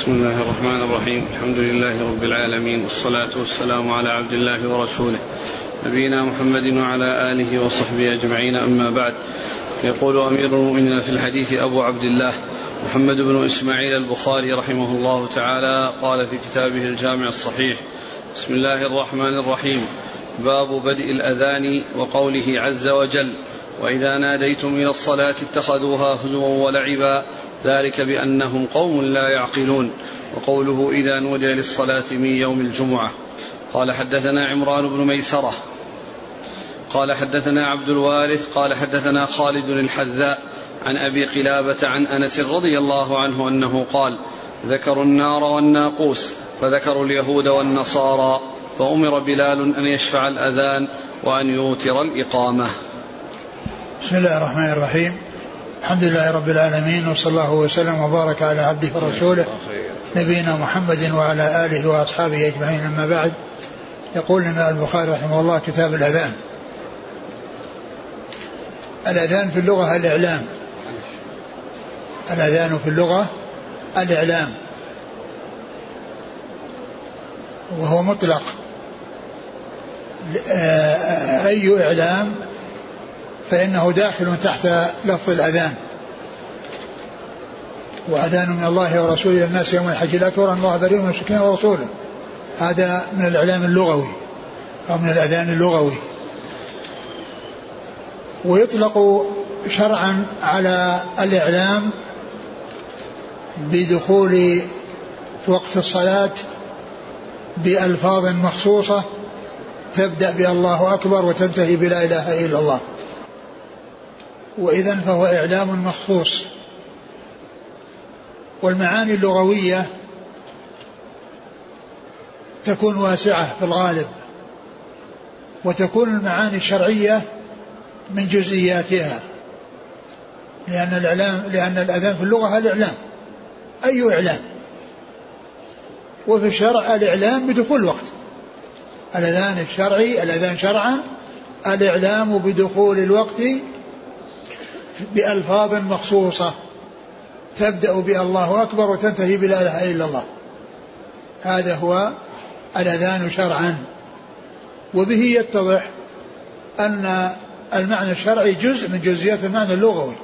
بسم الله الرحمن الرحيم. الحمد لله رب العالمين. والصلاة والسلام على عبد الله ورسوله. نبينا محمد وعلى آله وصحبه أجمعين. أما بعد. يقول أمير المؤمنين في الحديث أبو عبد الله محمد بن إسماعيل البخاري رحمه الله تعالى قال في كتابه الجامع الصحيح بسم الله الرحمن الرحيم. باب بدء الأذان وقوله عز وجل وإذا ناديتم إلى الصلاة اتخذوها هزوا ولعبا ذلك بأنهم قوم لا يعقلون. وقوله إذا نودي للصلاة من يوم الجمعة. قال حدثنا عمران بن ميسرة. قال حدثنا عبد الوارث. قال حدثنا خالد الحذاء عن أبي قلابة عن أنس رضي الله عنه أنه قال ذكروا النار والناقوس فذكروا اليهود والنصارى فأمر بلال أن يشفع الأذان وأن يوتر الإقامة. بسم الله الرحمن الرحيم. الحمد لله رب العالمين وصلى الله وسلم وبارك على عبده ورسوله نبينا محمد وعلى آله وأصحابه أجمعين. أما بعد يقول لنا البخاري رحمه الله كتاب الأذان. الأذان في اللغة الإعلام. الأذان في اللغة الإعلام. وهو مطلق. أي إعلام؟ فإنه داخل تحت لفظ الأذان. وأذان من الله ورسوله إلى الناس يوم الحج. الأكبر أن الله بريء من المشركين ورسوله. هذا من الإعلام اللغوي أو من الأذان اللغوي. ويطلق شرعا على الإعلام بدخول وقت الصلاة بألفاظ مخصوصة تبدأ بألله أكبر وتنتهي بلا إله إلا الله. وإذا فهو إعلام مخصوص. والمعاني اللغوية تكون واسعة في الغالب وتكون المعاني الشرعية من جزئياتها لأن الإعلام لأن الأذان في اللغة الإعلام أي إعلام؟ وفي الشرع الإعلام بدخول الوقت. الأذان الشرعي الأذان شرعا الإعلام بدخول الوقت بألفاظ مخصوصة. تبدأ بالله أكبر وتنتهي بلا إله إلا الله. هذا هو الأذان شرعا. وبه يتضح أن المعنى الشرعي جزء من جزئيات المعنى اللغوي.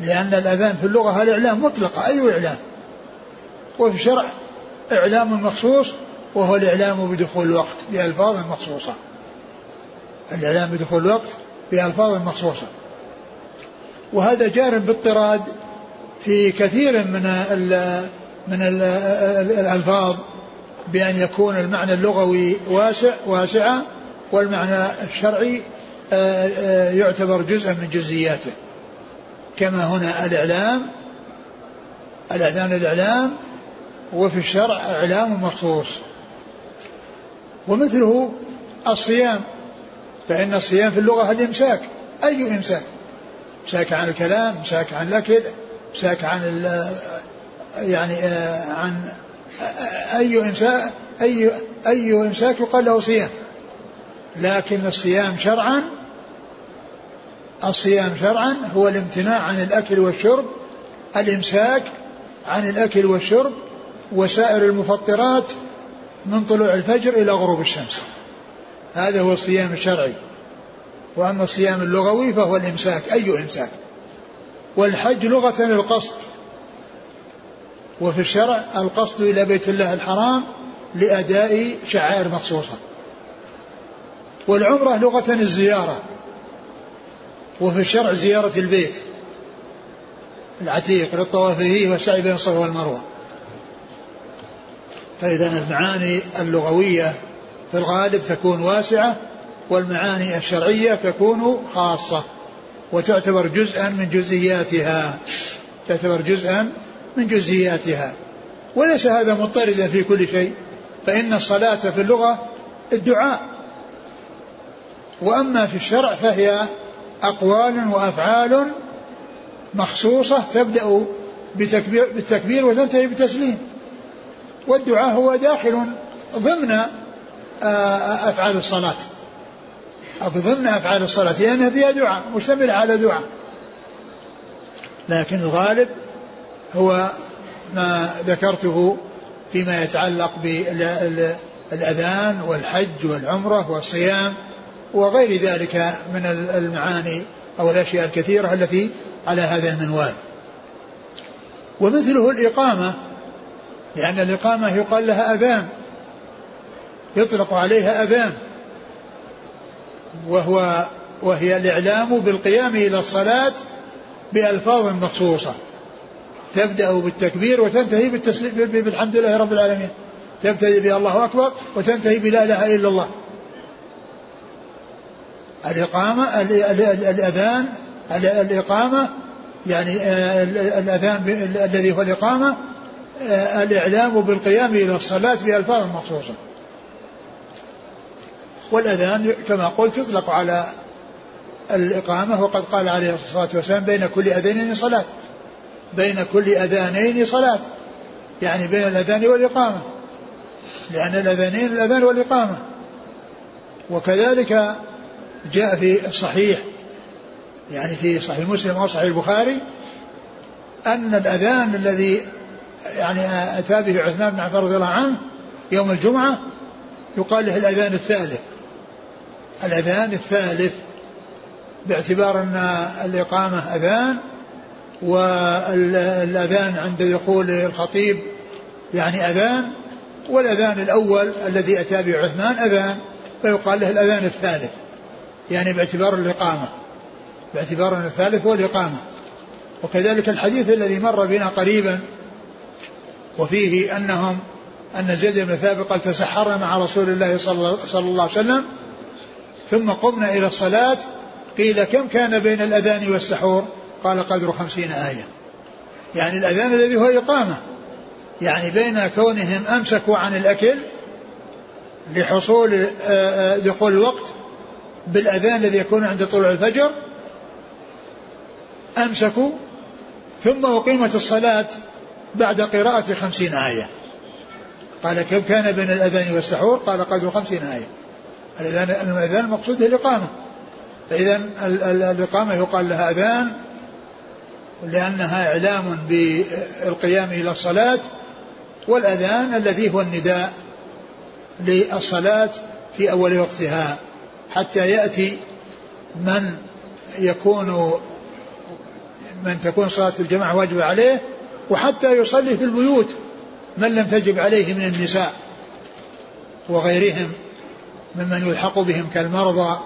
لأن الأذان في اللغة الإعلام مطلقة أي إعلام؟ وفي الشرع إعلام مخصوص وهو الإعلام بدخول الوقت بألفاظ مخصوصة. الإعلام بدخول الوقت بألفاظ مخصوصة. وهذا جار باضطراد في كثير من ال من ال الألفاظ بأن يكون المعنى اللغوي واسع واسعا والمعنى الشرعي آه، آه، يعتبر جزءا من جزئياته. كما هنا الإعلام الأذان الإعلام وفي الشرع إعلام مخصوص. ومثله الصيام فإن الصيام في اللغة الإمساك أي إمساك؟ امساك عن الكلام امساك عن الأكل امساك عن يعني عن أي امساك أي أي امساك يقال له صيام. لكن الصيام شرعا الصيام شرعا هو الامتناع عن الأكل والشرب الإمساك عن الأكل والشرب وسائر المفطرات من طلوع الفجر إلى غروب الشمس. هذا هو الصيام الشرعي. وأما الصيام اللغوي فهو الإمساك. أي إمساك؟ والحج لغة القصد وفي الشرع القصد إلى بيت الله الحرام لأداء شعائر مخصوصة. والعمرة لغة الزيارة. وفي الشرع زيارة البيت. العتيق للطواف فيه والسعي بين الصفا والمروة. فإذا المعاني اللغوية في الغالب تكون واسعة والمعاني الشرعية تكون خاصة وتعتبر جزءا من جزئياتها. تعتبر جزءا من جزئياتها. وليس هذا مضطردا في كل شيء فإن الصلاة في اللغة الدعاء. وأما في الشرع فهي أقوال وأفعال مخصوصة تبدأ بتكبير بالتكبير وتنتهي بتسليم. والدعاء هو داخل ضمن آه، أفعال الصلاة. أو ضمن أفعال الصلاة لأنها فيها دعاء مشتملة على دعاء. لكن الغالب هو ما ذكرته فيما يتعلق بالأذان والحج والعمرة والصيام وغير ذلك من المعاني أو الأشياء الكثيرة التي على هذا المنوال. ومثله الإقامة لأن الإقامة يقال لها أذان يطلق عليها أذان. وهو وهي الإعلام بالقيام إلى الصلاة بألفاظ مخصوصة. تبدأ بالتكبير وتنتهي بالتسليم بالحمد لله رب العالمين. تبتدئ بالله أكبر وتنتهي بلا إله إلا الله. الإقامة الأذان الإقامة يعني آه، الأذان الذي هو الإقامة آه، الإعلام بالقيام إلى الصلاة بألفاظ مخصوصة. والأذان كما قلت يطلق على الإقامة وقد قال عليه الصلاة والسلام بين كل أذانين صلاة. بين كل أذانين صلاة. يعني بين الأذان والإقامة. لأن الأذانين الأذان والإقامة. وكذلك جاء في الصحيح يعني في صحيح مسلم وصحيح البخاري أن الأذان الذي يعني أتى به عثمان بن عفان رضي الله عنه يوم الجمعة يقال له الأذان الثالث. الأذان الثالث باعتبار أن الإقامة أذان والأذان عند دخول الخطيب يعني أذان والأذان الأول الذي أتى به عثمان أذان فيقال له الأذان الثالث يعني باعتبار الإقامة باعتبار أن الثالث هو الإقامة. وكذلك الحديث الذي مر بنا قريبا وفيه أنهم أن زيد بن ثابت قال تسحرنا مع رسول الله صلى الله عليه وسلم ثم قمنا إلى الصلاة قيل كم كان بين الأذان والسحور؟ قال قدر خمسين آية. يعني الأذان الذي هو إقامة. يعني بين كونهم أمسكوا عن الأكل لحصول آه، آه، دخول الوقت بالأذان الذي يكون عند طلوع الفجر أمسكوا ثم أقيمت الصلاة بعد قراءة خمسين آية. قال كم كان بين الأذان والسحور؟ قال قدر خمسين آية. الأذان الأذان المقصود به الإقامة. فإذا الإقامة يقال لها أذان لأنها إعلام بالقيام إلى الصلاة والأذان الذي هو النداء للصلاة في أول وقتها حتى يأتي من يكون من تكون صلاة الجماعة واجبة عليه وحتى يصلي في البيوت من لم تجب عليه من النساء وغيرهم. ممن يلحق بهم كالمرضى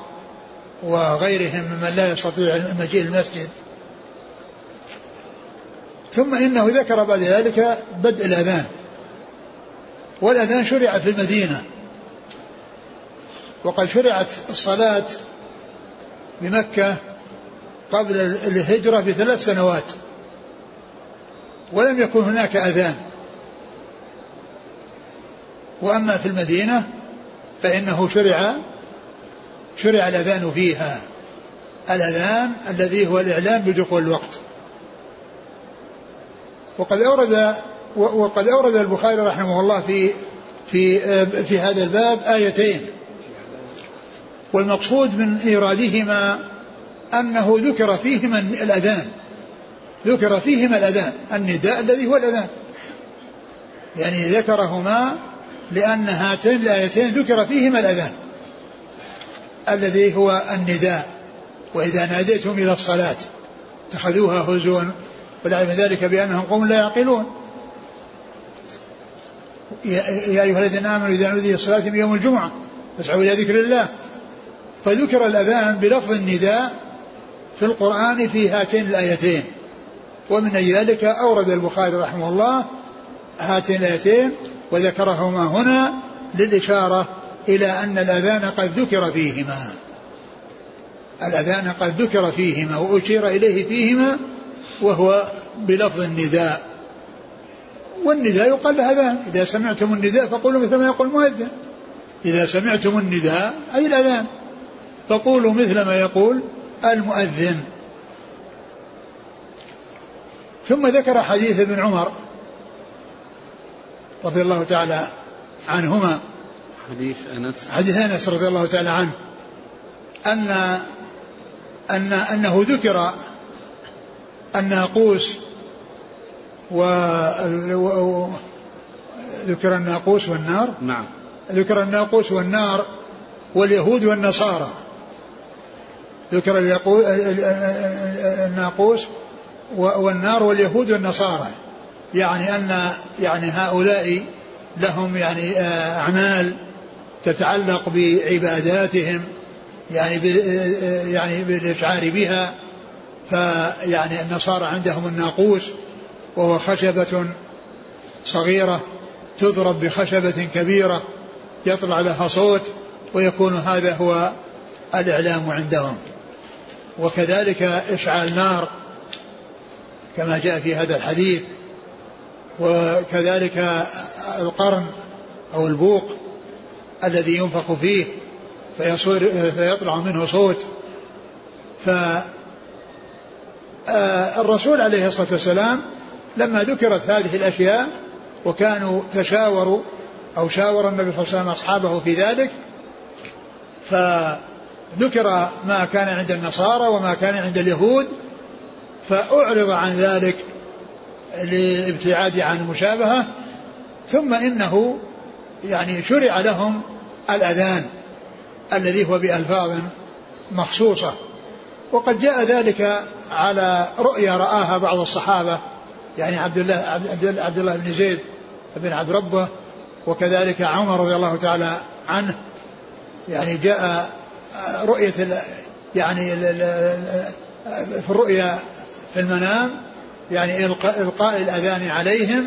وغيرهم ممن لا يستطيع مجيء المسجد ثم إنه ذكر بعد ذلك بدء الأذان. والأذان شرع في المدينة. وقد شرعت الصلاة بمكة قبل الهجرة بثلاث سنوات. ولم يكن هناك أذان. وأما في المدينة فإنه شرع شرع الأذان فيها. الأذان الذي هو الاعلام بدخول الوقت. وقد أورد وقد أورد البخاري رحمه الله في في في هذا الباب آيتين. والمقصود من إيرادهما أنه ذكر فيهما الأذان. ذكر فيهما الأذان النداء الذي هو الأذان. يعني ذكرهما لأن هاتين الآيتين ذكر فيهما الأذان الذي هو النداء وإذا ناديتم إلى الصلاة اتخذوها هزوا والعلم ذلك بأنهم قوم لا يعقلون. يا أيها الذين آمنوا إذا نودي الصلاة يوم الجمعة فاسعوا إلى ذكر الله. فذكر الأذان بلفظ النداء في القرآن في هاتين الآيتين. ومن أجل ذلك أورد البخاري رحمه الله هاتين الآيتين وذكرهما هنا للإشارة إلى أن الأذان قد ذكر فيهما. الأذان قد ذكر فيهما وأشير إليه فيهما وهو بلفظ النداء. والنداء يقال له أذان. إذا سمعتم النداء فقولوا مثل ما يقول المؤذن. إذا سمعتم النداء أي الأذان. فقولوا مثل ما يقول المؤذن. ثم ذكر حديث ابن عمر رضي الله تعالى عنهما. حديث أنس. حديث أنس رضي الله تعالى عنه. ان ان أنه ذكر الناقوس ذكر الناقوس والنار. نعم. ذكر الناقوس والنار واليهود والنصارى. ذكر الناقوس والنار واليهود والنصارى. يعني أن يعني هؤلاء لهم يعني آه، أعمال تتعلق بعباداتهم يعني آه، يعني بالإشعار بها. فيعني النصارى عندهم الناقوس وهو خشبة صغيرة تضرب بخشبة كبيرة يطلع لها صوت ويكون هذا هو الإعلام عندهم. وكذلك إشعال نار كما جاء في هذا الحديث. وكذلك القرن أو البوق الذي ينفخ فيه فيصير فيطلع منه صوت. ف آه، الرسول عليه الصلاة والسلام لما ذكرت هذه الأشياء وكانوا تشاوروا أو شاور النبي صلى الله عليه وسلم أصحابه في ذلك فذكر ما كان عند النصارى وما كان عند اليهود فأعرض عن ذلك لابتعاد عن المشابهة ثم إنه يعني شرع لهم الأذان الذي هو بألفاظ مخصوصة. وقد جاء ذلك على رؤيا رآها بعض الصحابة يعني عبد الله عبد, عبد الله بن زيد بن عبد ربه وكذلك عمر رضي الله تعالى عنه. يعني جاء رؤية يعني في الرؤيا في المنام يعني إلقاء, الأذان عليهم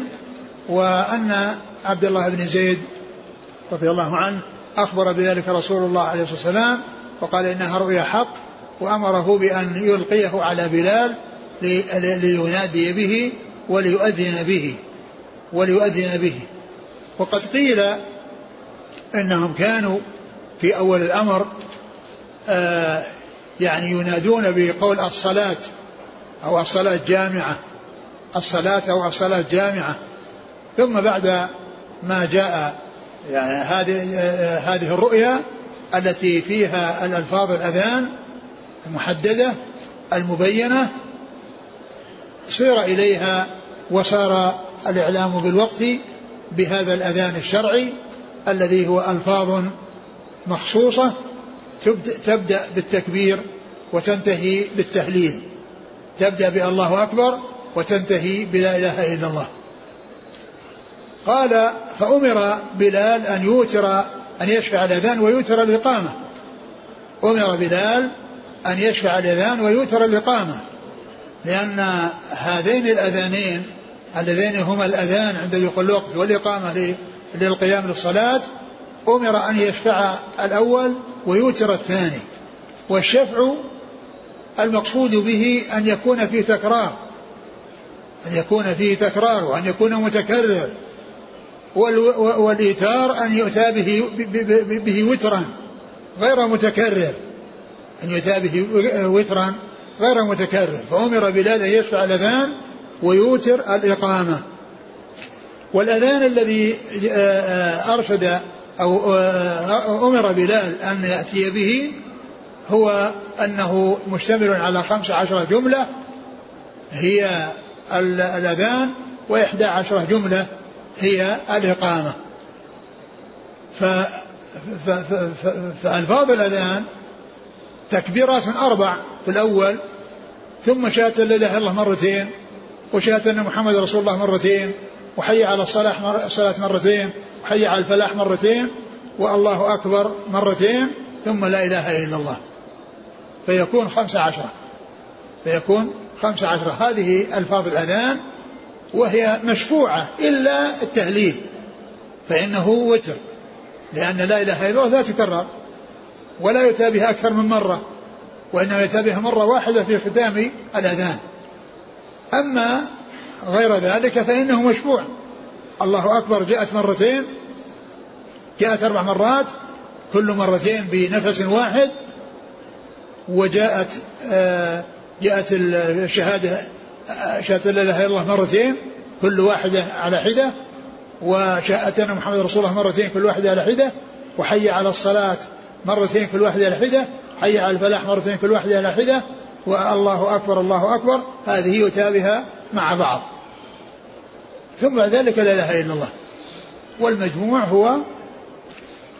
وأن عبد الله بن زيد رضي الله عنه أخبر بذلك رسول الله عليه الصلاة والسلام وقال إنها رؤيا حق وأمره بأن يلقيه على بلال لينادي به وليؤذن به وليؤذن به. وقد قيل إنهم كانوا في أول الأمر آه يعني ينادون بقول الصلاة أو الصلاة جامعة الصلاة أو الصلاة جامعة. ثم بعد ما جاء يعني هذه هذه الرؤيا التي فيها الألفاظ الأذان المحددة المبينة سير إليها وصار الإعلام بالوقت بهذا الأذان الشرعي الذي هو ألفاظ مخصوصة تبدأ بالتكبير وتنتهي بالتهليل. تبدأ بالله أكبر وتنتهي بلا إله إلا الله. قال فأمر بلال أن يوتر أن يشفع الأذان ويوتر الإقامة. أمر بلال أن يشفع الأذان ويوتر الإقامة. لأن هذين الأذانين اللذين هما الأذان عند دخول الوقت والإقامة للقيام للصلاة أمر أن يشفع الأول ويوتر الثاني. والشفع المقصود به أن يكون فيه تكرار أن يكون فيه تكرار وأن يكون متكرر والإيتار أن يؤتى به, به وترا غير متكرر أن يؤتى به وترا غير متكرر فأمر بلال أن يشفع الأذان ويوتر الإقامة. والأذان الذي آه، آه، أرشد أو آه، أمر بلال أن يأتي به هو أنه مشتمل على خمس عشرة جملة هي الأذان وإحدى عشرة جملة هي الإقامة. ف فألفاظ الأذان تكبيرات أربع في الأول ثم شهادة لا إله إلا الله مرتين وشهادة أن محمد رسول الله مرتين وحي على الصلاة الصلاة مرتين وحي على الفلاح مرتين والله أكبر مرتين ثم لا إله إلا الله. فيكون خمسة عشرة فيكون خمسة عشرة هذه ألفاظ الأذان وهي مشفوعة إلا التهليل. فإنه وتر. لأن لا إله إلا الله لا تكرر. ولا يؤتى بها أكثر من مرة. وإنما يؤتى بها مرة واحدة في ختام الأذان. أما غير ذلك فإنه مشفوع. الله أكبر. جاءت مرتين. جاءت أربع مرات. كل مرتين بنفس واحد. وجاءت آه جاءت الشهادة شهادة لا إله إلا الله مرتين كل واحدة على حدة. وشهادة محمد رسول الله مرتين كل واحدة على حدة. وحي على الصلاة مرتين كل واحدة على حدة. حي على الفلاح مرتين كل واحدة على حدة. والله أكبر الله أكبر. هذه يؤتى بها مع بعض. ثم بعد ذلك لا إله إلا الله. والمجموع هو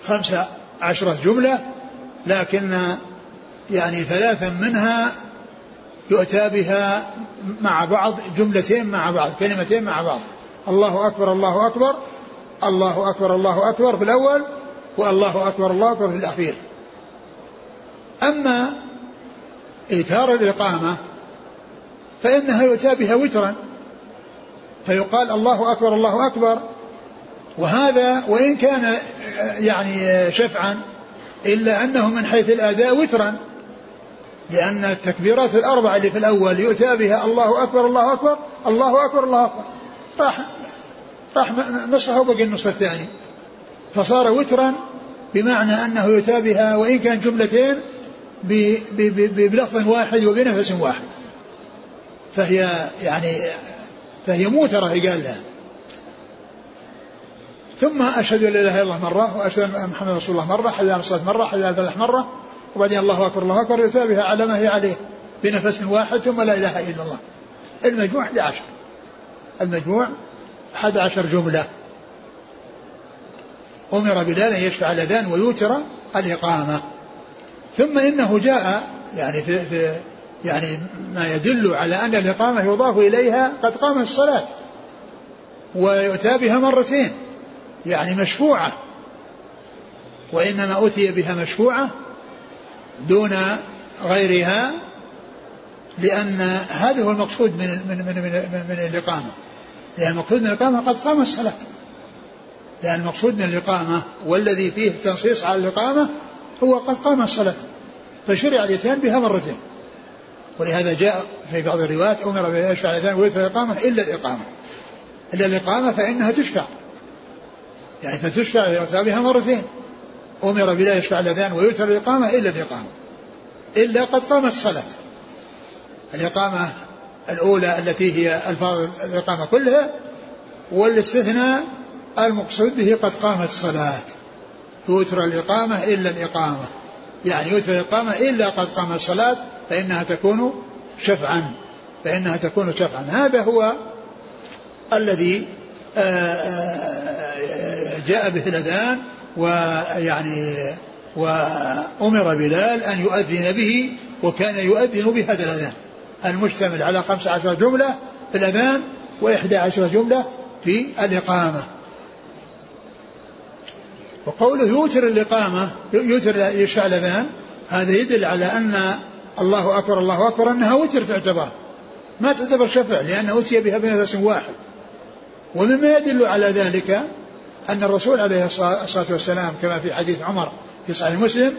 خمسة عشرة جملة لكن يعني ثلاثا منها يؤتى بها مع بعض جملتين مع بعض كلمتين مع بعض. الله أكبر الله أكبر الله أكبر الله أكبر في الأول والله أكبر الله أكبر في الأخير. أما إيتار الإقامة فإنها يؤتى بها وترا. فيقال الله أكبر الله أكبر. وهذا وإن كان يعني شفعا إلا أنه من حيث الأداء وترا. لأن التكبيرات الأربعة اللي في الأول يؤتى بها الله أكبر الله أكبر الله أكبر الله أكبر. راح راح نصها وبقي النصف الثاني. فصار وترا بمعنى أنه يؤتى بها وإن كان جملتين بلفظ واحد وبنفس واحد. فهي يعني فهي موترة قال لها. ثم أشهد أن لا إله إلا الله مرة وأشهد أن محمد رسول الله مرة على الصلاة مرة على الفلاح مرة. وبعدين الله أكبر الله أكبر يتابعها على ما هي عليه بنفس واحد ثم لا إله إلا الله. المجموع 11 المجموع 11 جملة. أمر بلال أن يشفع الأذان ويوتر الإقامة. ثم إنه جاء يعني في, في يعني ما يدل على أن الإقامة يضاف إليها قد قامت الصلاة. ويؤتى بها مرتين. يعني مشفوعة. وإنما أتي بها مشفوعة دون غيرها لأن هذا هو المقصود من من من من, من الإقامة. لأن المقصود من الإقامة قد قام الصلاة لأن المقصود من الإقامة والذي فيه التنصيص على الإقامة هو قد قام الصلاة فشرع الإتيان بها مرتين ولهذا جاء في بعض الروايات أمر بأن يشفع الأذان ويدفع الإقامة إلا الإقامة. إلا الإقامة فإنها تشفع. يعني فتشفع بها مرتين. أمر بلا يشفع الأذان ويؤتى الإقامة إلا الإقامة. إلا قد قامت الصلاة. الإقامة الأولى التي هي ألفاظ الإقامة كلها والاستثناء المقصود به قد قامت الصلاة. توتر الإقامة إلا الإقامة. يعني يوتر الإقامة إلا قد قامت الصلاة فإنها تكون شفعا. فإنها تكون شفعا. هذا هو الذي آه، آه، جاء به الأذان ويعني وأمر بلال أن يؤذن به وكان يؤذن بهذا الأذان. المشتمل على خمس عشر جملة في الأذان وإحدى عشر جملة في الإقامة. وقوله يوتر الإقامة يوتر يشفع الأذان هذا يدل على أن الله أكبر الله أكبر أنها وتر تعتبر. ما تعتبر شفع لأنه أتي بها بنفس واحد. ومما يدل على ذلك أن الرسول عليه الصلاة والسلام كما في حديث عمر في صحيح مسلم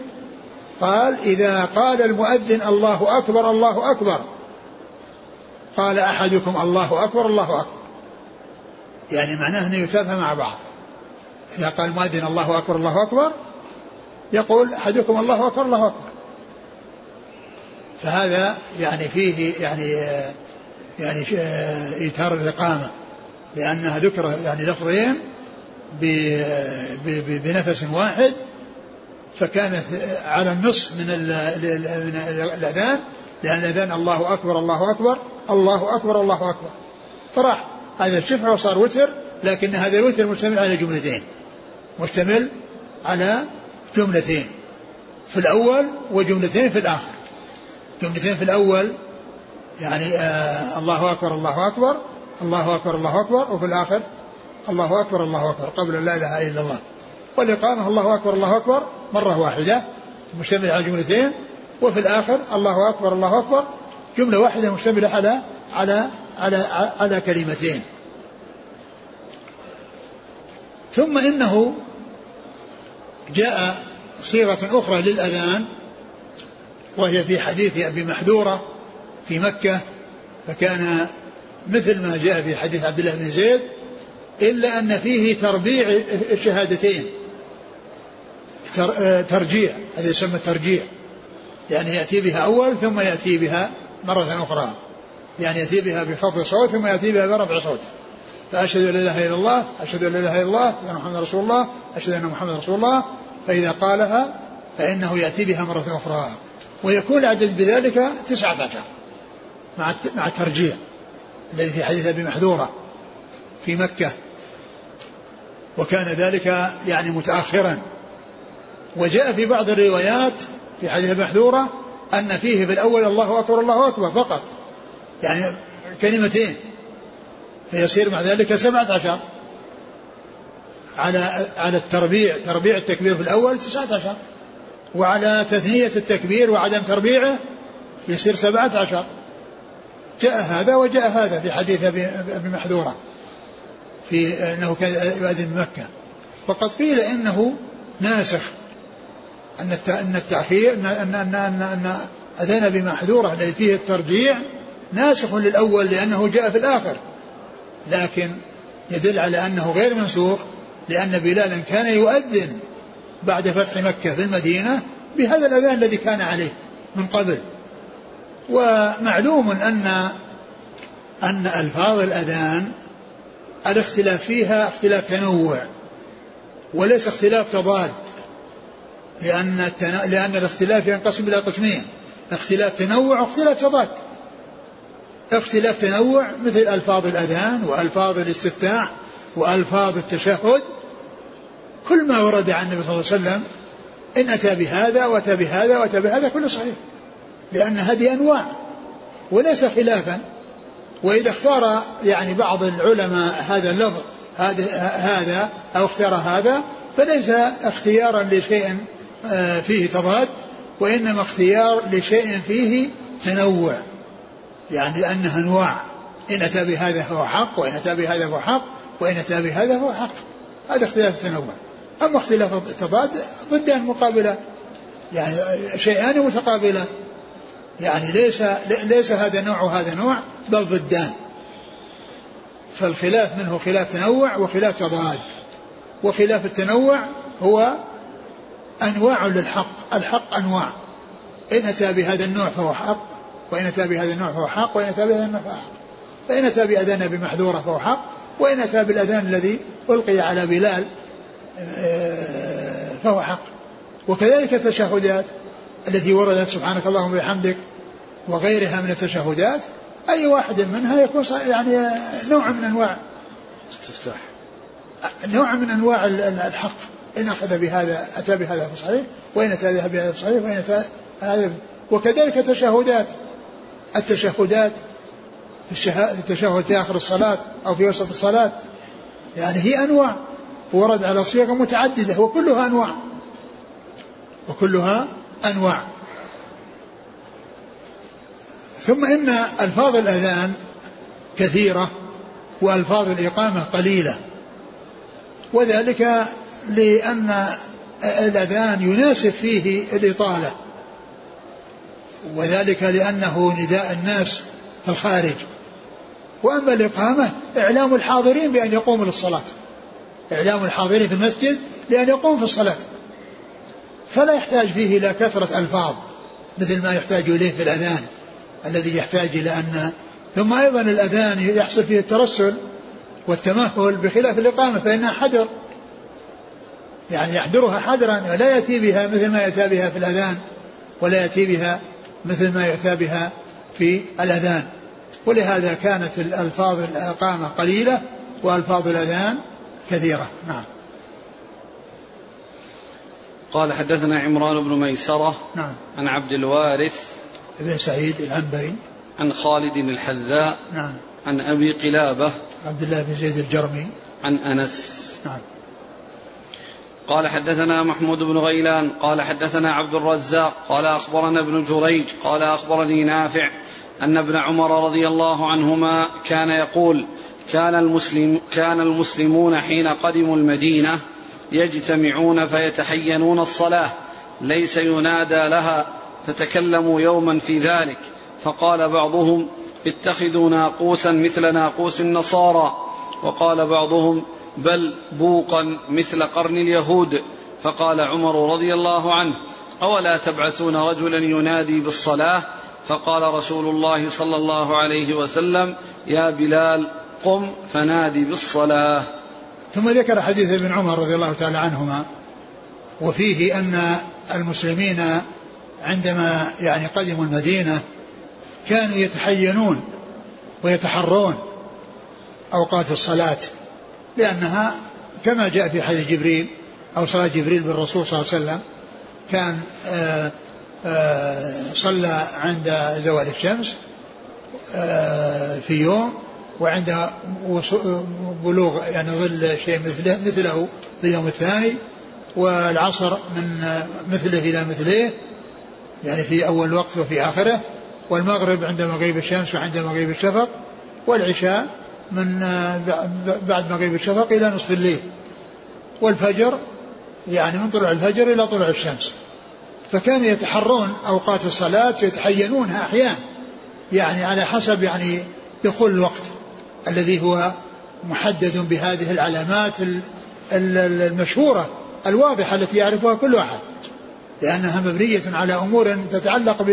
قال إذا قال المؤذن الله أكبر الله أكبر. قال أحدكم الله أكبر الله أكبر. يعني معناه أنه يتابع مع بعض. إذا قال المؤذن الله أكبر الله أكبر يقول أحدكم الله أكبر الله أكبر. فهذا يعني فيه يعني يعني إيتار الإقامة لأنها ذكر يعني لفظين بنفس واحد فكانت على النصف من الأذان لأن الأذان الله أكبر الله أكبر الله أكبر الله أكبر. فراح هذا الشفع وصار وتر لكن هذا الوتر مشتمل على جملتين. مشتمل على جملتين في الأول وجملتين في الآخر. جملتين في الأول يعني آه الله أكبر الله أكبر الله أكبر الله أكبر وفي الآخر الله أكبر الله أكبر. قبل لا إله إلا الله. والإقامة الله أكبر الله أكبر. مرة واحدة. مشتملة على جملتين. وفي الآخر الله أكبر الله أكبر. جملة واحدة مشتملة على على على على كلمتين. ثم إنه جاء صيغة أخرى للأذان وهي في حديث أبي محذورة في مكة فكان مثل ما جاء في حديث عبد الله بن زيد إلا أن فيه تربيع الشهادتين. ترجيع هذا يسمى ترجيع. يعني يأتي بها أول ثم يأتي بها مرة أخرى. يعني يأتي بها بخفض صوت ثم يأتي بها برفع صوت. فأشهد أن لا إله إلا الله أشهد أن لا إله إلا الله أن محمد رسول الله أشهد أن محمد رسول الله. فإذا قالها فإنه يأتي بها مرة أخرى. ويكون العدد بذلك تسعة عشر مع مع الترجيع. الذي في حديث أبي محذورة في مكة. وكان ذلك يعني متأخرا. وجاء في بعض الروايات في حديث المحذورة أن فيه في الأول الله أكبر الله أكبر فقط. يعني كلمتين. فيصير مع ذلك سبعة عشر. على على التربيع تربيع التكبير في الأول تسعة عشر. وعلى تثنية التكبير وعدم تربيعه يصير سبعة عشر. جاء هذا وجاء هذا في حديث أبي محذورة. في أنه كان يؤذن بمكه وقد قيل إنه ناسخ أن أن التاخير ان ان ان, أن, أن اذان بمحذوره الذي فيه الترجيع ناسخ للأول لأنه جاء في الآخر. لكن يدل على أنه غير منسوخ لأن بلالا كان يؤذن بعد فتح مكة في المدينة بهذا الأذان الذي كان عليه من قبل. ومعلوم أن أن ألفاظ الأذان الاختلاف فيها اختلاف تنوع وليس اختلاف تضاد لأن التنا... لأن الاختلاف ينقسم إلى قسمين اختلاف تنوع واختلاف تضاد. اختلاف تنوع مثل ألفاظ الأذان وألفاظ الاستفتاح وألفاظ التشهد كل ما ورد عن النبي صلى الله عليه وسلم إن أتى بهذا وأتى بهذا وأتى بهذا كله صحيح لأن هذه أنواع وليس خلافا. وإذا اختار يعني بعض العلماء هذا اللفظ هذا هذا أو اختار هذا فليس اختيارا لشيء آه، فيه تضاد وإنما اختيار لشيء فيه تنوع. يعني لأنها أنواع إن أتى بهذا فهو حق وإن أتى بهذا فهو حق وإن أتى بهذا فهو حق. هذا اختلاف التنوع. أما اختلاف التضاد ضدان مقابلة. يعني شيئان متقابلان يعني ليس ليس هذا نوع وهذا نوع بل ضدان. فالخلاف منه خلاف تنوع وخلاف تضاد. وخلاف التنوع هو أنواع للحق. الحق أنواع. إن أتى بهذا النوع فهو حق وإن أتى بهذا النوع فهو حق وإن أتى بهذا النوع فهو حق. فإن أتى بأذان بمحذورة فهو حق وإن أتى بالأذان الذي ألقي على بلال آه، فهو حق. وكذلك التشهدات. التي وردت سبحانك اللهم وبحمدك وغيرها من التشهدات أي واحد منها يكون يعني نوع من أنواع استفتاح. نوع من أنواع الحق. إن أخذ بهذا أتى بهذا فصحيح وإن أتى بهذا فصحيح وإن أتى هذا وكذلك التشهدات. التشهدات في التشهد في آخر الصلاة أو في وسط الصلاة يعني هي أنواع. ورد على صيغ متعددة وكلها أنواع. وكلها أنواع. ثم إن ألفاظ الأذان كثيرة وألفاظ الإقامة قليلة. وذلك لأن الأذان يناسب فيه الإطالة. وذلك لأنه نداء الناس في الخارج. وأما الإقامة إعلام الحاضرين بأن يقوموا للصلاة. إعلام الحاضرين في المسجد بأن يقوموا في الصلاة. فلا يحتاج فيه إلى كثرة ألفاظ مثل ما يحتاج إليه في الأذان الذي يحتاج إلى أن ثم أيضا الأذان يحصل فيه الترسل والتمهل بخلاف الإقامة فإنها حجر. يعني يحضرها حجرا ولا يأتي بها مثل ما يأتي بها في الأذان ولا يأتي بها مثل ما يأتي بها في الأذان. ولهذا كانت الألفاظ الإقامة قليلة وألفاظ الأذان كثيرة. نعم. قال حدثنا عمران بن ميسرة نعم. عن عبد الوارث ابن سعيد العنبري. عن خالد الحذاء نعم. عن أبي قلابة عبد الله بن زيد الجرمي. عن أنس. نعم. قال حدثنا محمود بن غيلان قال حدثنا عبد الرزاق قال أخبرنا ابن جريج قال أخبرني نافع أن ابن عمر رضي الله عنهما كان يقول كان المسلم كان المسلمون حين قدموا المدينة يجتمعون فيتحينون الصلاة ليس ينادى لها فتكلموا يوما في ذلك. فقال بعضهم اتخذوا ناقوسا مثل ناقوس النصارى. وقال بعضهم بل بوقا مثل قرن اليهود. فقال عمر رضي الله عنه أولا تبعثون رجلا ينادي بالصلاة؟ فقال رسول الله صلى الله عليه وسلم يا بلال قم فنادي بالصلاة. ثم ذكر حديث ابن عمر رضي الله تعالى عنهما وفيه أن المسلمين عندما يعني قدموا المدينة كانوا يتحينون ويتحرون أوقات الصلاة لأنها كما جاء في حديث جبريل أو صلاة جبريل بالرسول صلى الله عليه وسلم كان آآ آآ صلى عند زوال الشمس في يوم وعند بلوغ يعني ظل شيء مثله مثله في اليوم الثاني والعصر من مثله إلى مثله يعني في أول وقت وفي آخره والمغرب عند مغيب الشمس وعند مغيب الشفق والعشاء من بعد مغيب الشفق إلى نصف الليل. والفجر يعني من طلوع الفجر إلى طلوع الشمس. فكانوا يتحرون أوقات الصلاة يتحينونها أحيانا يعني على حسب يعني دخول الوقت. الذي هو محدد بهذه العلامات المشهورة الواضحة التي يعرفها كل أحد لأنها مبنية على أمور تتعلق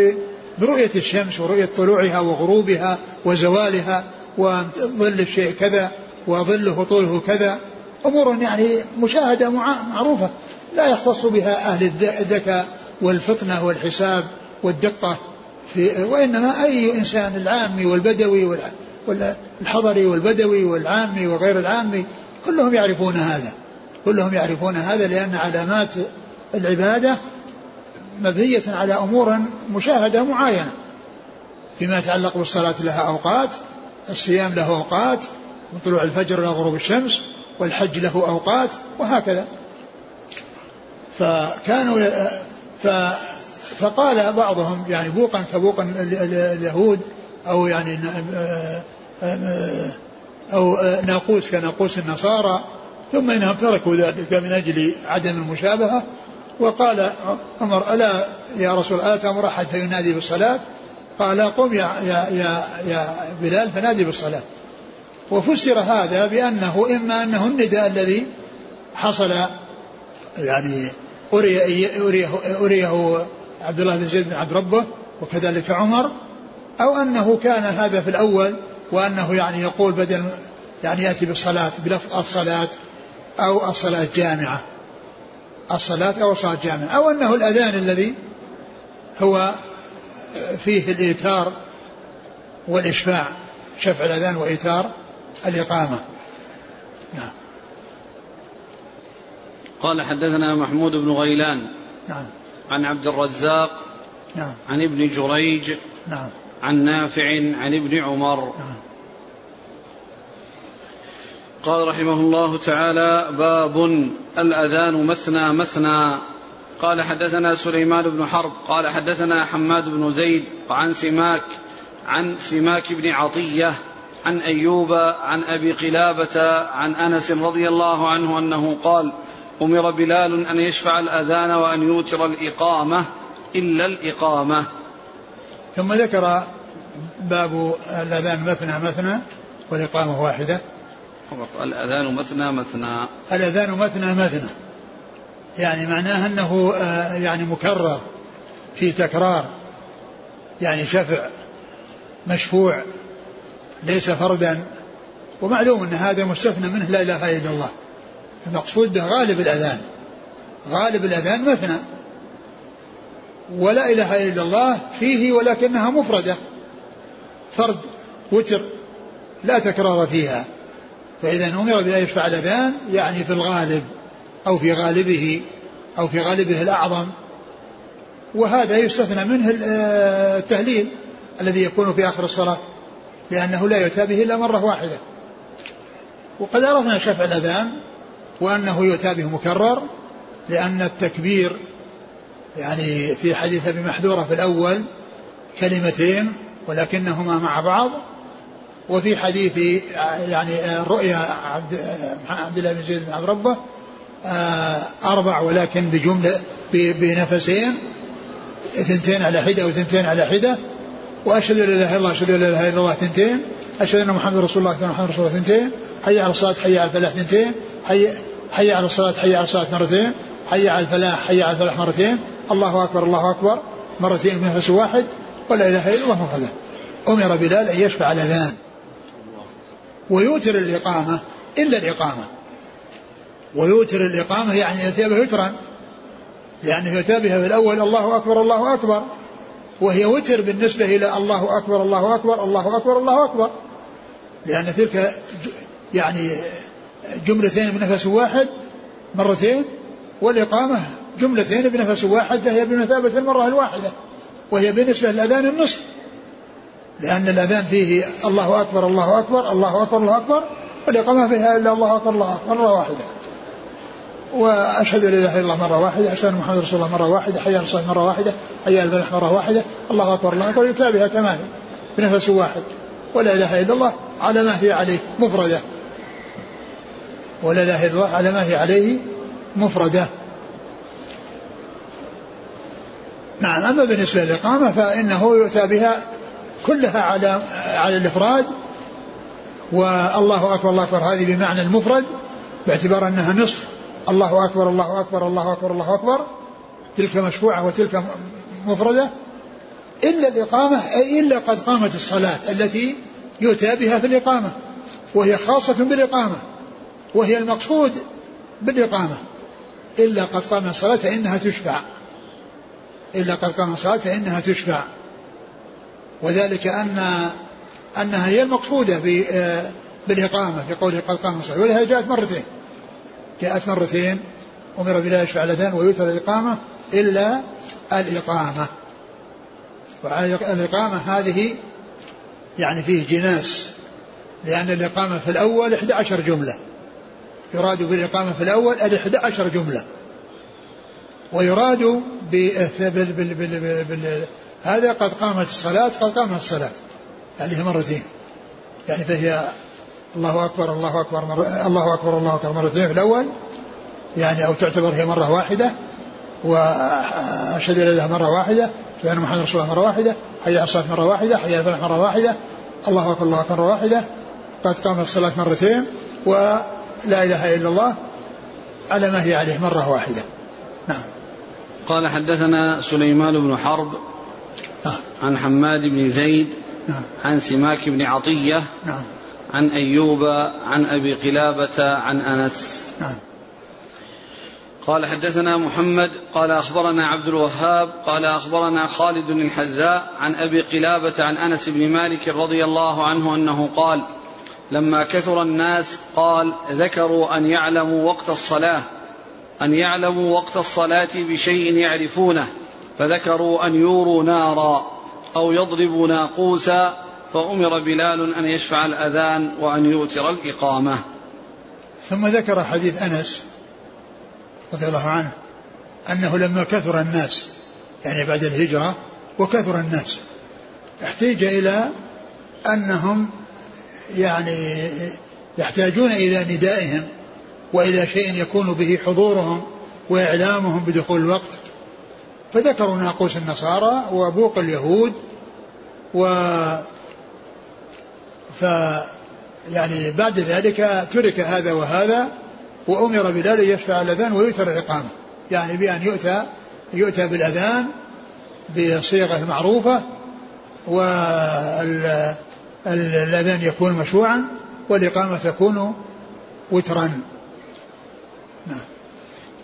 برؤية الشمس ورؤية طلوعها وغروبها وزوالها وظل الشيء كذا وظله طوله كذا. أمور يعني مشاهدة معروفة لا يختص بها أهل الذكاء والفطنة والحساب والدقة في وإنما أي إنسان العامي والبدوي والحضري والبدوي والعامي وغير العامي كلهم يعرفون هذا. كلهم يعرفون هذا لأن علامات العبادة مبنية على أمور مشاهدة معاينة فيما يتعلق بالصلاة لها أوقات الصيام له أوقات طلوع الفجر إلى غروب الشمس والحج له أوقات وهكذا. فكانوا ف فقال بعضهم يعني بوقا كبوق اليهود أو يعني أو ناقوس كناقوس النصارى ثم إنهم تركوا ذلك من أجل عدم المشابهة. وقال عمر ألا يا رسول ألا تأمر أحد فينادي بالصلاة؟ قال قم يا, يا, يا, يا بلال فنادي بالصلاة. وفسر هذا بأنه إما أنه النداء الذي حصل يعني أري أريه, أريه عبد الله بن زيد بن عبد ربه وكذلك عمر أو أنه كان هذا في الأول وأنه يعني يقول بدل يعني يأتي بالصلاة بلفظ الصلاة أو الصلاة جامعة الصلاة أو الصلاة جامعة أو أنه الأذان الذي هو فيه الإيتار والإشفاع. شفع الأذان وإيتار الإقامة. نعم. قال حدثنا محمود بن غيلان نعم. عن عبد الرزاق نعم. عن ابن جريج نعم. عن نافع عن ابن عمر. قال رحمه الله تعالى باب الأذان مثنى مثنى. قال حدثنا سليمان بن حرب قال حدثنا حماد بن زيد عن سماك عن سماك بن عطية عن أيوب عن أبي قلابة عن أنس رضي الله عنه أنه قال أمر بلال أن يشفع الأذان وأن يوتر الإقامة إلا الإقامة. ثم ذكر باب الأذان مثنى مثنى والإقامة واحدة. الأذان مثنى مثنى. الأذان مثنى مثنى. يعني معناه أنه آه، يعني مكرر في تكرار يعني شفع مشفوع ليس فردا. ومعلوم أن هذا مستثنى منه لا إله إلا الله. المقصود به غالب الأذان. غالب الأذان مثنى. ولا إله إلا الله فيه ولكنها مفردة. فرد وتر لا تكرار فيها. فإذا أمر بأن يشفع الأذان يعني في الغالب أو في غالبه أو في غالبه الأعظم. وهذا يستثنى منه التهليل الذي يكون في آخر الصلاة لأنه لا يؤتى به إلا مرة واحدة. وقد عرفنا شفع الأذان وأنه يؤتى به مكرر لأن التكبير يعني في حديث أبي محذورة في الأول كلمتين ولكنهما مع بعض وفي حديث يعني رؤيا عبد عبد الله بن زيد بن عبد ربه آه، أربع ولكن بجملة بنفسين اثنتين على حدة وثنتين على حدة وأشهد أن لا إله إلا الله أشهد أن لا إله إلا الله اثنتين أشهد أن محمد رسول الله أشهد محمد رسول الله اثنتين حي على الصلاة حي على الفلاح اثنتين حي حي على الصلاة حي على الصلاة مرتين حي على الفلاح حي على الفلاح مرتين الله أكبر الله أكبر. مرتين بنفس واحد ولا إله إلا الله مفرده أمر بلال أن يشفع الأذان ويوتر الإقامة إلا الإقامة. ويوتر الإقامة يعني يأتي بها يترا يعني يأتي بها في الأول الله أكبر الله أكبر. وهي وتر بالنسبة إلى الله أكبر الله أكبر الله أكبر الله أكبر. لأن تلك يعني جملتين بنفس واحد مرتين. والإقامة جملتين بنفس واحد هي بمثابة المرة الواحدة وهي بالنسبة للأذان النصف. لأن الأذان فيه الله أكبر الله أكبر الله أكبر الله أكبر والإقامة فيها إلا الله أكبر الله أكبر مرة واحدة. وأشهد أن لا إله إلا الله مرة واحدة أشهد أن محمد رسول الله مرة واحدة حي على مرة واحدة حي على الفلاح مرة واحدة الله أكبر الله أكبر يتابعها كما هي بنفس واحد. ولا إله إلا الله على ما هي عليه مفردة. ولا إله إلا الله على ما هي عليه مفردة. نعم أما بالنسبة للإقامة فإنه يؤتى بها كلها على على الإفراد والله أكبر الله أكبر. هذه بمعنى المفرد باعتبار أنها نصف. الله أكبر الله أكبر الله أكبر الله أكبر. تلك مشفوعة وتلك مفردة. إلا الإقامة أي إلا قد قامت الصلاة التي يؤتى بها في الإقامة وهي خاصة بالإقامة وهي المقصود بالإقامة. إلا قد قامت الصلاة فإنها تشفع. إلا قد قامت الصلاة فإنها تشفع وذلك أن أنها هي المقصودة بالإقامة في قوله قد قامت الصلاة ولهذا جاءت مرتين. جاءت مرتين أمر بلا يشفع الأذان ويؤثر الإقامة إلا الإقامة. والإقامة هذه يعني فيه جناس لأن الإقامة في الأول 11 جملة. يراد بالإقامة في الأول ال 11 جملة. ويراد بال بال بال بال هذا قد قامت الصلاة قد قامت الصلاة. يعني مرتين. يعني فهي الله أكبر الله أكبر مر... الله أكبر الله أكبر مرتين. في الأول يعني أو تعتبر هي مرة واحدة وأشهد أن الله مرة واحدة أشهد أن محمد رسول الله مرة واحدة حي على الصلاة مرة واحدة حي على الفلاح مرة واحدة. الله أكبر الله أكبر مرة واحدة. قد قامت الصلاة مرتين ولا إله إلا الله على ما هي عليه مرة واحدة. نعم. قال حدثنا سليمان بن حرب نعم. عن حماد بن زيد نعم. عن سماك بن عطية نعم. عن أيوب عن أبي قلابة عن أنس نعم. قال حدثنا محمد قال أخبرنا عبد الوهاب قال أخبرنا خالد الحذاء عن أبي قلابة عن أنس بن مالك رضي الله عنه أنه قال لما كثر الناس قال ذكروا أن يعلموا وقت الصلاة أن يعلموا وقت الصلاة بشيء يعرفونه فذكروا أن يوروا نارا أو يضربوا ناقوسا فأمر بلال أن يشفع الأذان وأن يوتر الإقامة. ثم ذكر حديث أنس رضي الله عنه أنه لما كثر الناس يعني بعد الهجرة وكثر الناس احتيج إلى أنهم يعني يحتاجون إلى ندائهم. وإلى شيء يكون به حضورهم وإعلامهم بدخول الوقت. فذكروا ناقوس النصارى وبوق اليهود و ف يعني بعد ذلك ترك هذا وهذا وأمر بلال يشفع الأذان ويؤتر الإقامة. يعني بأن يؤتى يؤتى بالأذان بصيغة المعروفة والأذان يكون مشروعا والإقامة تكون وترا. نعم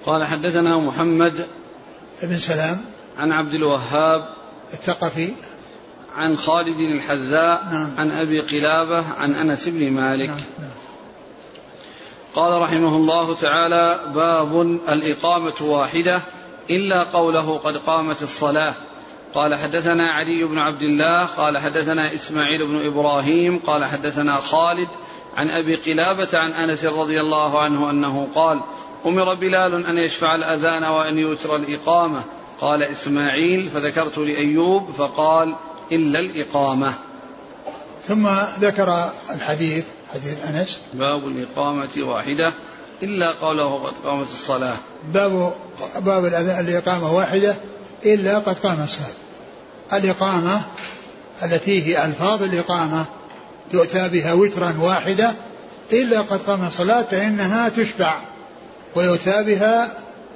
قال حدثنا محمد بن سلام عن عبد الوهاب الثقفي عن خالد الحذاء نعم. عن أبي قلابة عن أنس بن مالك نعم. نعم. قال رحمه الله تعالى باب الإقامة واحدة إلا قوله قد قامت الصلاة قال حدثنا علي بن عبد الله قال حدثنا إسماعيل بن إبراهيم قال حدثنا خالد عن أبي قلابة عن أنس رضي الله عنه أنه قال أمر بلال أن يشفع الأذان وأن يوتر الإقامة. قال إسماعيل فذكرت لأيوب فقال إلا الإقامة. ثم ذكر الحديث حديث أنس. باب الإقامة واحدة إلا قوله قد قامت الصلاة. باب باب الإقامة واحدة إلا قد قامت الصلاة. الإقامة التي هي ألفاظ الإقامة يؤتى بها وترا واحدة إلا قد قام الصلاة فإنها تشفع ويؤتى بها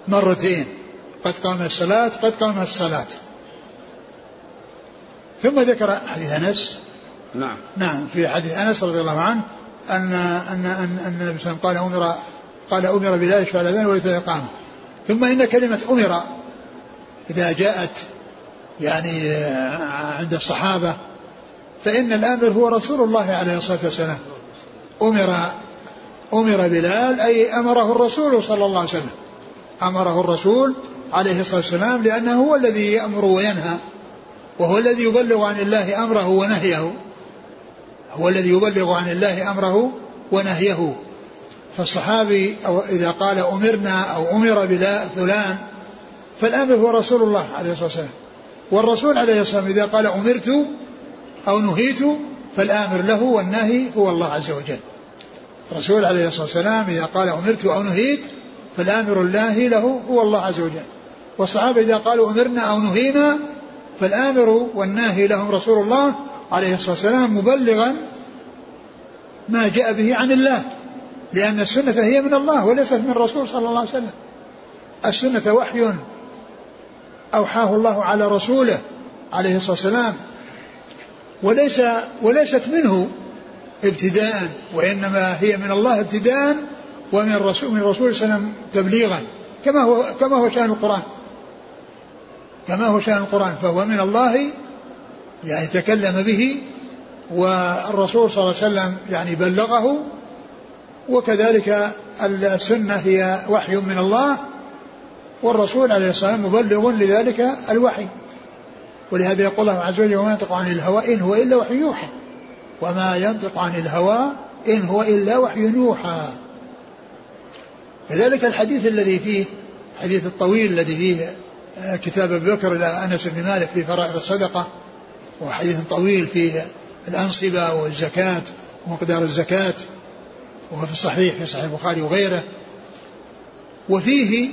مرتين. قد قام الصلاة قد قام الصلاة. ثم ذكر حديث أنس. نعم. نعم في حديث أنس رضي الله عنه أن أن أن, أن النبي صلى الله عليه وسلم قال أمر قال أمر بلا يشفع الأذان وليس الإقامة ثم إن كلمة أمر إذا جاءت يعني عند الصحابة فإن الآمر هو رسول الله عليه الصلاة والسلام. أمر أمر بلال أي أمره الرسول صلى الله عليه وسلم. أمره الرسول عليه الصلاة والسلام لأنه هو الذي يأمر وينهى وهو الذي يبلغ عن الله أمره ونهيه. هو الذي يبلغ عن الله أمره ونهيه. فالصحابي أو إذا قال أمرنا أو أمر بلا فلان فالآمر هو رسول الله عليه الصلاة والسلام. والرسول عليه الصلاة والسلام إذا قال أمرت أو نهيت فالآمر له والناهي هو الله عز وجل. الرسول عليه الصلاة والسلام إذا قال أمرت أو نهيت فالآمر الناهي له هو الله عز وجل. والصحابة إذا قالوا أمرنا أو نهينا فالآمر والناهي لهم رسول الله عليه الصلاة والسلام مبلغا ما جاء به عن الله لأن السنة هي من الله وليست من الرسول صلى الله عليه وسلم. السنة وحي أوحاه الله على رسوله عليه الصلاة والسلام وليس وليست منه ابتداء وإنما هي من الله ابتداء ومن الرسول من الرسول صلى الله عليه وسلم تبليغا كما هو كما هو شأن القرآن. كما هو شأن القرآن فهو من الله يعني تكلم به والرسول صلى الله عليه وسلم يعني بلغه وكذلك السنة هي وحي من الله والرسول عليه الصلاة والسلام مبلغ لذلك الوحي. ولهذا يقول الله عز وجل وما ينطق عن الهوى إن هو إلا وحي يوحى. وما ينطق عن الهوى إن هو إلا وحي يوحى. كذلك الحديث الذي فيه حديث الطويل الذي فيه آه، كتاب أبي بكر إلى أنس بن مالك في فرائض الصدقة وحديث طويل في الأنصبة والزكاة ومقدار الزكاة وهو في الصحيح في صحيح البخاري وغيره. وفيه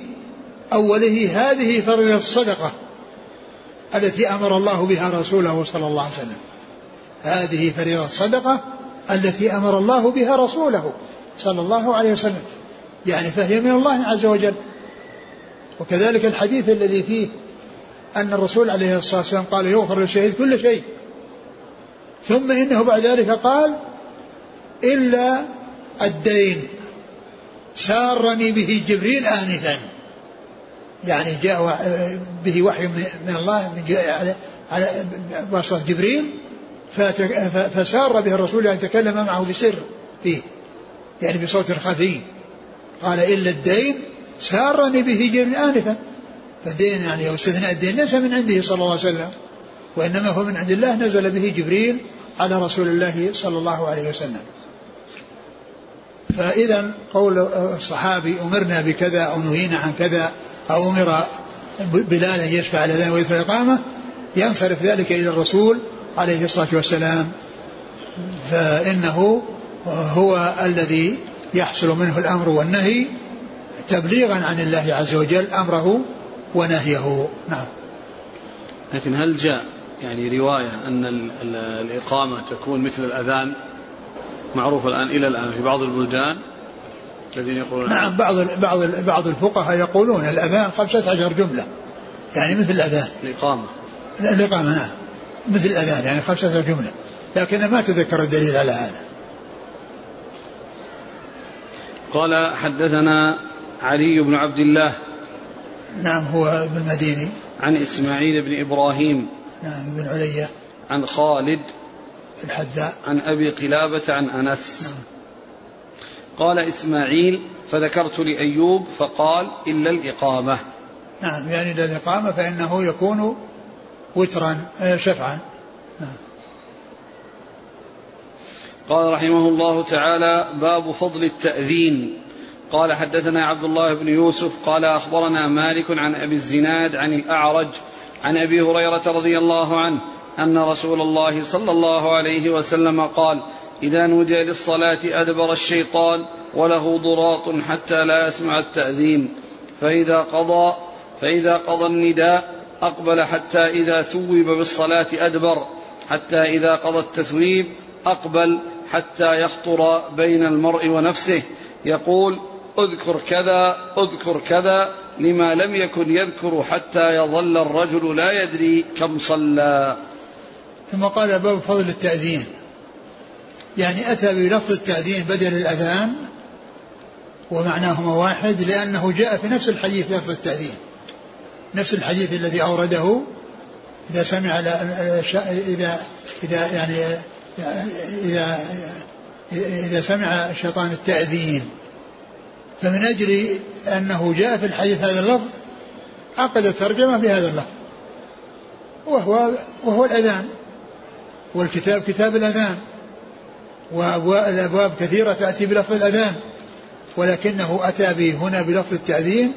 أوله هذه فريضه الصدقة التي أمر الله بها رسوله صلى الله عليه وسلم. هذه فريضة الصدقه التي أمر الله بها رسوله صلى الله عليه وسلم. يعني فهي من الله عز وجل. وكذلك الحديث الذي فيه أن الرسول عليه الصلاة والسلام قال يغفر للشهيد كل شيء. ثم إنه بعد ذلك قال إلا الدين. سارني به جبريل آنفا. يعني جاء به وحي من الله من على على جبريل. فسار به الرسول أن يتكلم معه بسر فيه يعني بصوت خفي. قال إلا الدين سارني به جبريل آنفا. فالدين يعني أو استثناء الدين ليس من عنده صلى الله عليه وسلم وإنما هو من عند الله نزل به جبريل على رسول الله صلى الله عليه وسلم. فإذا قول الصحابي أمرنا بكذا أو نهينا عن كذا أو أمر بلال أن يشفع على ذلك ويدفع الإقامة ينصرف ذلك إلى الرسول عليه الصلاة والسلام فإنه هو الذي يحصل منه الأمر والنهي تبليغا عن الله عز وجل أمره ونهيه. نعم. لكن هل جاء يعني رواية أن الإقامة تكون مثل الأذان؟ معروف الآن إلى الآن في بعض البلدان الذين يقولون نعم بعض بعض بعض الفقهاء يقولون الأذان خمسة عشر جملة يعني مثل الأذان. الإقامة. الإقامة نعم. مثل الأذان يعني خمسة جملة. لكن ما تذكر الدليل على هذا. قال حدثنا علي بن عبد الله نعم هو ابن المديني. عن إسماعيل بن إبراهيم نعم بن علية عن خالد الحذاء. عن أبي قلابة عن أنس. نعم. قال إسماعيل فذكرت لأيوب فقال إلا الإقامة. نعم يعني إلا الإقامة فإنه يكون وترا آه، شفعا. نعم. قال رحمه الله تعالى باب فضل التأذين. قال حدثنا عبد الله بن يوسف قال أخبرنا مالك عن أبي الزناد عن الأعرج عن أبي هريرة رضي الله عنه أن رسول الله صلى الله عليه وسلم قال إذا نودي للصلاة أدبر الشيطان وله ضراط حتى لا يسمع التأذين. فإذا قضى فإذا قضى النداء أقبل حتى إذا ثوب بالصلاة أدبر حتى إذا قضى التثويب أقبل حتى يخطر بين المرء ونفسه يقول أذكر كذا أذكر كذا لما لم يكن يذكر حتى يظل الرجل لا يدري كم صلى. ثم قال باب فضل التأذين. يعني أتى بلفظ التأذين بدل الأذان ومعناهما واحد لأنه جاء في نفس الحديث لفظ التأذين. نفس الحديث الذي أورده إذا سمع إذا إذا يعني إذا إذا سمع الشيطان التأذين. فمن أجل أنه جاء في الحديث هذا اللفظ عقد الترجمة بهذا اللفظ. وهو وهو الأذان. والكتاب كتاب الأذان. والأبواب كثيرة تأتي بلفظ الأذان. ولكنه أتى به هنا بلفظ التأذين.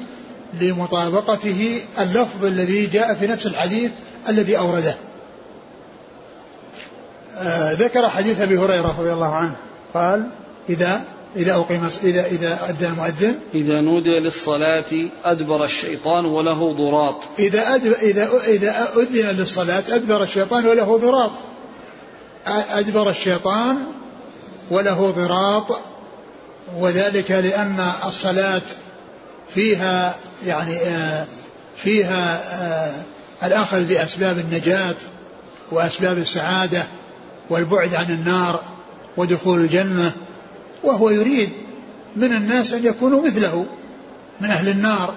لمطابقته اللفظ الذي جاء في نفس الحديث الذي أورده. آه ذكر حديث أبي هريرة رضي الله عنه. قال إذا إذا أقيم إذا إذا أذن المؤذن إذا نودي للصلاة أدبر الشيطان وله ضراط. إذا أدب إذا إذا أذن للصلاة أدبر الشيطان وله ضراط. أدبر الشيطان وله ضراط. وذلك لأن الصلاة فيها يعني آه، فيها آه، الأخذ بأسباب النجاة وأسباب السعادة والبعد عن النار ودخول الجنة وهو يريد من الناس أن يكونوا مثله من أهل النار.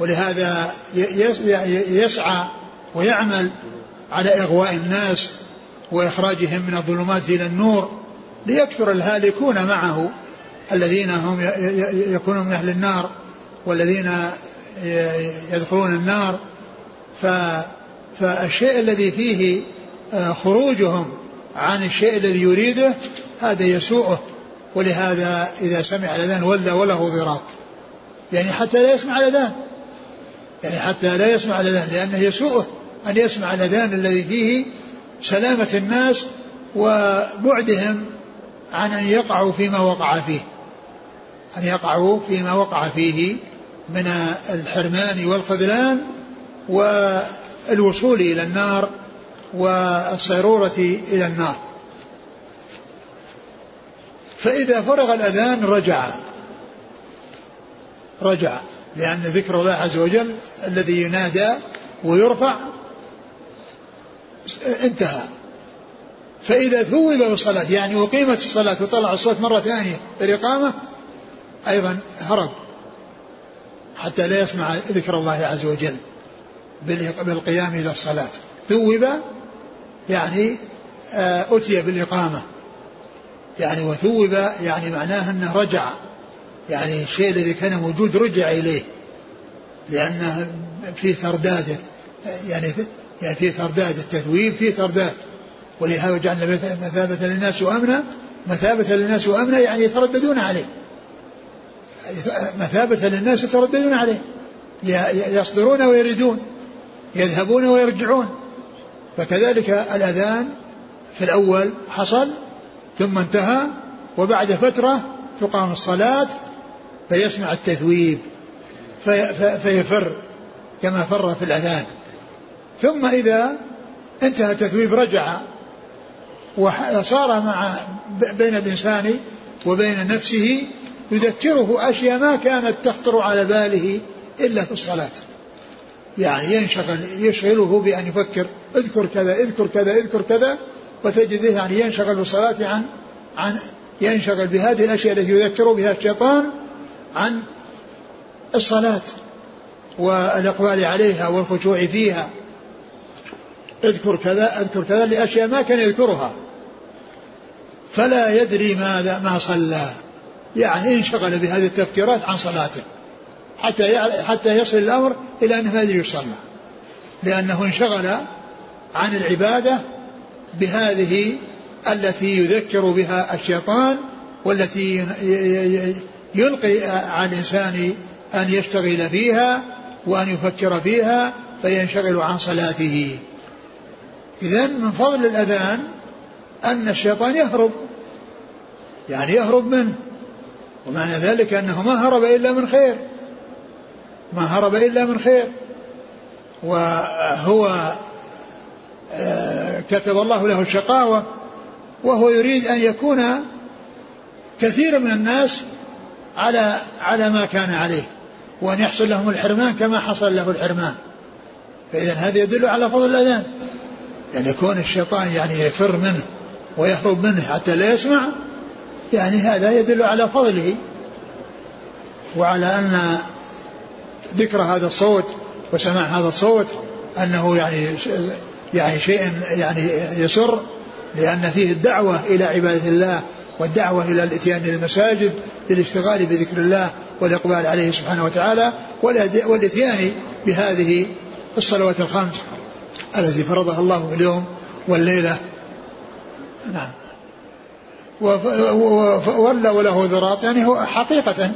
ولهذا يسعى ويعمل على إغواء الناس وإخراجهم من الظلمات إلى النور ليكثر الهالكون معه. الذين هم يكونون من أهل النار والذين يدخلون النار فالشيء الذي فيه آه، خروجهم عن الشيء الذي يريده هذا يسوءه. ولهذا إذا سمع الأذان ولى وله ضراط. يعني حتى لا يسمع الأذان. يعني حتى لا يسمع الأذان لأنه يسوءه أن يسمع الأذان الذي فيه سلامة الناس وبعدهم عن أن يقعوا فيما وقع فيه. أن يقعوا فيما وقع فيه من الحرمان والخذلان والوصول إلى النار والصيرورة إلى النار. فإذا فرغ الأذان رجع. رجع لأن ذكر الله عز وجل الذي ينادى ويرفع انتهى. فإذا ثوب بالصلاة يعني أقيمت الصلاة وطلع الصوت مرة ثانية بالإقامة أيضا هرب حتى لا يسمع ذكر الله عز وجل بالقيام إلى الصلاة. ثوب يعني آه، أتي بالإقامة. يعني وثوب يعني معناه أنه رجع. يعني الشيء الذي كان موجود رجع إليه. لأنه فيه ترداد يعني يعني فيه ترداد التثويب فيه ترداد ولهذا جعلنا مثابة للناس وأمنا مثابة للناس وأمنا يعني يترددون عليه. مثابة للناس يترددون عليه. يصدرون ويردون يذهبون ويرجعون. فكذلك الأذان في الأول حصل ثم انتهى وبعد فترة تقام الصلاة فيسمع التثويب في فيفر كما فر في الأذان. ثم إذا انتهى التثويب رجع وصار مع بين الإنسان وبين نفسه يذكره أشياء ما كانت تخطر على باله إلا في الصلاة. يعني ينشغل يشغله بأن يفكر اذكر كذا اذكر كذا اذكر كذا وتجده يعني ينشغل بالصلاة عن عن ينشغل بهذه الأشياء التي يذكر بها الشيطان عن الصلاة والإقبال عليها والخشوع فيها. اذكر كذا اذكر كذا لأشياء ما كان يذكرها. فلا يدري ماذا ما صلى. يعني انشغل بهذه التفكيرات عن صلاته. حتى حتى يصل الأمر إلى أنه ما يدري يصلى. لأنه انشغل عن العبادة بهذه التي يذكر بها الشيطان والتي يلقي على الإنسان أن يشتغل فيها وأن يفكر فيها فينشغل عن صلاته. اذا من فضل الأذان أن الشيطان يهرب. يعني يهرب منه. ومعنى ذلك أنه ما هرب إلا من خير. ما هرب إلا من خير. وهو آه، كتب الله له الشقاوة وهو يريد أن يكون كثير من الناس على على ما كان عليه وأن يحصل لهم الحرمان كما حصل له الحرمان. فإذا هذا يدل على فضل الأذان. يعني يكون الشيطان يعني يفر منه ويهرب منه حتى لا يسمع يعني هذا يدل على فضله وعلى أن ذكر هذا الصوت وسماع هذا الصوت أنه يعني يعني شيء يعني يسر لأن فيه الدعوة إلى عبادة الله والدعوة إلى الإتيان إلى المساجد للاشتغال بذكر الله والإقبال عليه سبحانه وتعالى والإتيان بهذه الصلوات الخمس التي فرضها الله اليوم والليلة. نعم. وولى وله ذراط يعني هو حقيقة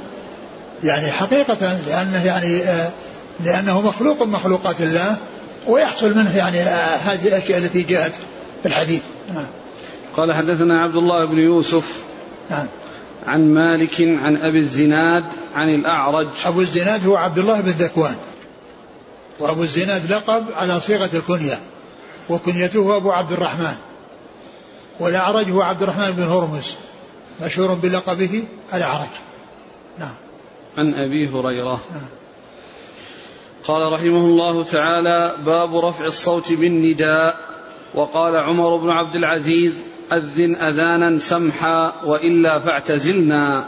يعني حقيقة لأنه يعني آه، لأنه مخلوق من مخلوقات الله ويحصل منه يعني آه، هذه الأشياء التي جاءت في الحديث. نعم. قال حدثنا عبد الله بن يوسف نعم. عن مالك عن أبي الزناد عن الأعرج. أبو الزناد هو عبد الله بن ذكوان وأبو الزناد لقب على صيغة الكنية وكنيته أبو عبد الرحمن. والأعرج هو عبد الرحمن بن هرمز مشهور بلقبه الأعرج. نعم. عن أبي هريرة. نعم. قال رحمه الله تعالى باب رفع الصوت بالنداء. وقال عمر بن عبد العزيز أذن أذانا سمحا وإلا فاعتزلنا.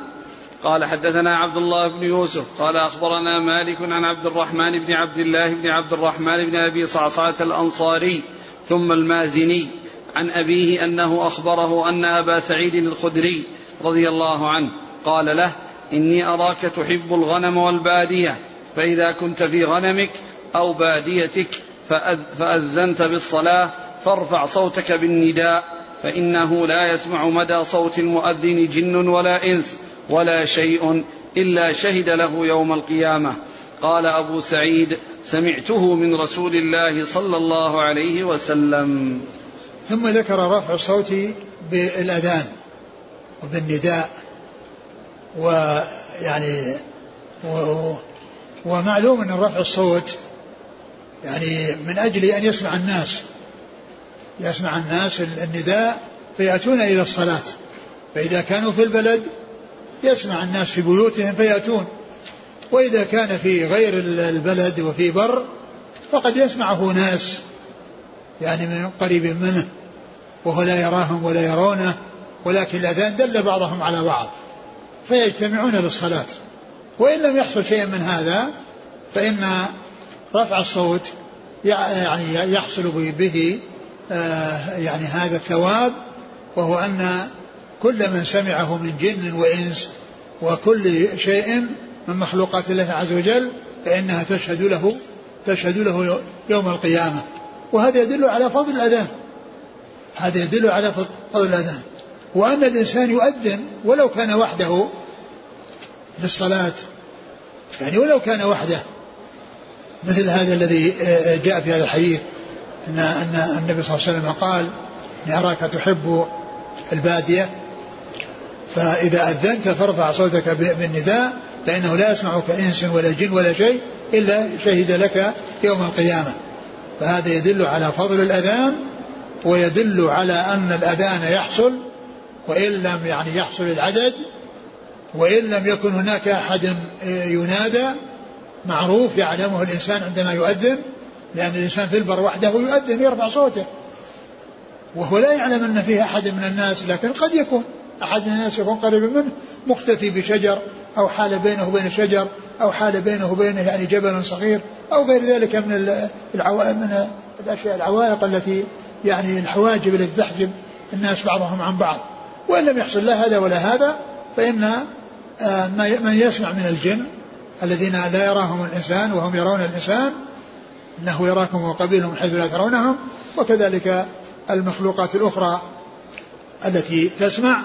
قال حدثنا عبد الله بن يوسف. قال أخبرنا مالك عن عبد الرحمن بن عبد الله بن عبد الرحمن بن أبي صعصعة الأنصاري ثم المازني. عن أبيه أنه أخبره أن أبا سعيد الخدري رضي الله عنه قال له إني أراك تحب الغنم والبادية فإذا كنت في غنمك أو باديتك فأذنت بالصلاة فارفع صوتك بالنداء فإنه لا يسمع مدى صوت المؤذن جن ولا إنس ولا شيء إلا شهد له يوم القيامة. قال أبو سعيد سمعته من رسول الله صلى الله عليه وسلم. ثم ذكر رفع الصوت بالأذان وبالنداء ويعني و ومعلوم أن رفع الصوت يعني من أجل أن يسمع الناس يسمع الناس النداء فيأتون إلى الصلاة. فإذا كانوا في البلد يسمع الناس في بيوتهم فيأتون. وإذا كان في غير البلد وفي بر فقد يسمعه ناس يعني من قريب منه. وهو لا يراهم ولا يرونه ولكن الأذان دل بعضهم على بعض فيجتمعون للصلاة. وإن لم يحصل شيء من هذا فإن رفع الصوت يعني يحصل به آه، يعني هذا الثواب وهو أن كل من سمعه من جن وإنس وكل شيء من مخلوقات الله عز وجل فإنها تشهد له تشهد له يوم القيامة. وهذا يدل على فضل الأذان. هذا يدل على فضل الأذان وأن الإنسان يؤذن ولو كان وحده للصلاة. يعني ولو كان وحده. مثل هذا الذي جاء في هذا الحديث. أن أن النبي صلى الله عليه وسلم قال إني أراك تحب البادية فإذا أذنت فارفع صوتك بالنداء فإنه لا يسمعك إنس ولا جن ولا شيء إلا شهد لك يوم القيامة. فهذا يدل على فضل الأذان ويدل على أن الأذان يحصل وإن لم يعني يحصل العدد وإن لم يكن هناك أحد ينادى معروف يعلمه الإنسان عندما يؤذن لأن الإنسان في البر وحده يؤذن يرفع صوته. وهو لا يعلم أن فيه أحد من الناس لكن قد يكون أحد من الناس يكون قريب منه مختفي بشجر أو حال بينه وبين شجر أو حال بينه وبينه يعني جبل صغير أو غير ذلك من العوائق من الأشياء العوائق التي يعني الحواجب التي تحجب الناس بعضهم عن بعض. وإن لم يحصل لا هذا ولا هذا فإن آه، من يسمع من الجن الذين لا يراهم الإنسان وهم يرون الإنسان إنه يراكم وقبيلهم حيث لا ترونهم وكذلك المخلوقات الأخرى التي تسمع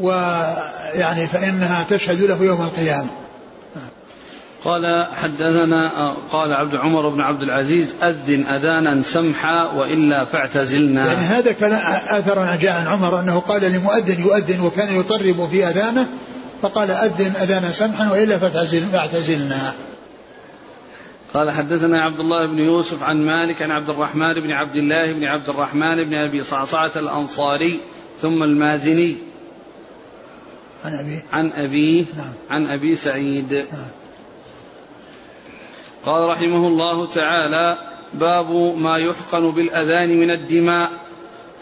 ويعني فإنها تشهد له يوم القيامة. قال حدثنا قال عبد عمر بن عبد العزيز أذن أذانا سمحا وإلا فاعتزلنا. يعني هذا كان أثر جاء عن عمر أنه قال لمؤذن يؤذن وكان يطرب في أذانه فقال أذن أذانا سمحا وإلا فاعتزلنا. قال حدثنا عبد الله بن يوسف عن مالك عن عبد الرحمن بن عبد الله بن عبد الرحمن بن أبي صعصعة الأنصاري ثم المازني. عن ابيه عن أبيه نعم. عن أبي سعيد. نعم. قال رحمه الله تعالى باب ما يحقن بالأذان من الدماء.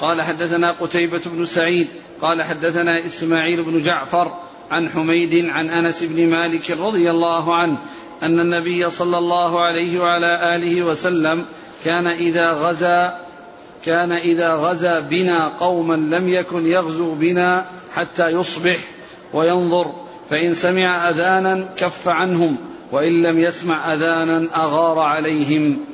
قال حدثنا قتيبة بن سعيد قال حدثنا إسماعيل بن جعفر عن حميد عن أنس بن مالك رضي الله عنه أن النبي صلى الله عليه وعلى آله وسلم كان إذا غزا كان إذا غزا بنا قوما لم يكن يغزو بنا حتى يصبح وينظر فإن سمع أذانا كف عنهم. وإن لم يسمع أذانا أغار عليهم.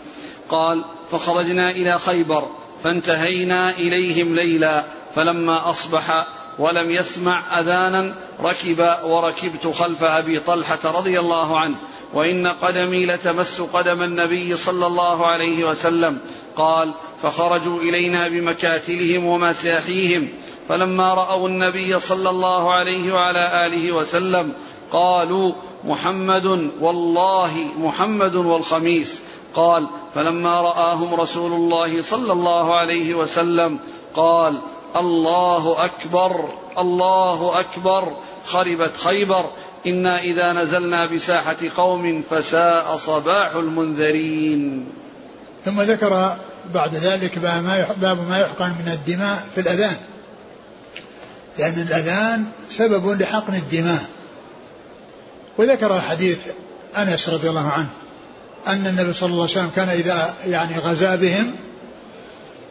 قال فخرجنا إلى خيبر فانتهينا إليهم ليلا فلما أصبح ولم يسمع أذانا ركب وركبت خلف أبي طلحة رضي الله عنه. وإن قدمي لتمس قدم النبي صلى الله عليه وسلم. قال فخرجوا إلينا بمكاتلهم ومساحيهم. فلما رأوا النبي صلى الله عليه وعلى آله وسلم قالوا محمد والله محمد والخميس. قال فلما رآهم رسول الله صلى الله عليه وسلم قال الله أكبر الله أكبر خربت خيبر. إنا إذا نزلنا بساحة قوم فساء صباح المنذرين. ثم ذكر بعد ذلك باب ما يحقن من الدماء في الأذان. لأن الأذان سبب لحقن الدماء. وذكر حديث أنس رضي الله عنه أن النبي صلى الله عليه وسلم كان إذا يعني غزا بهم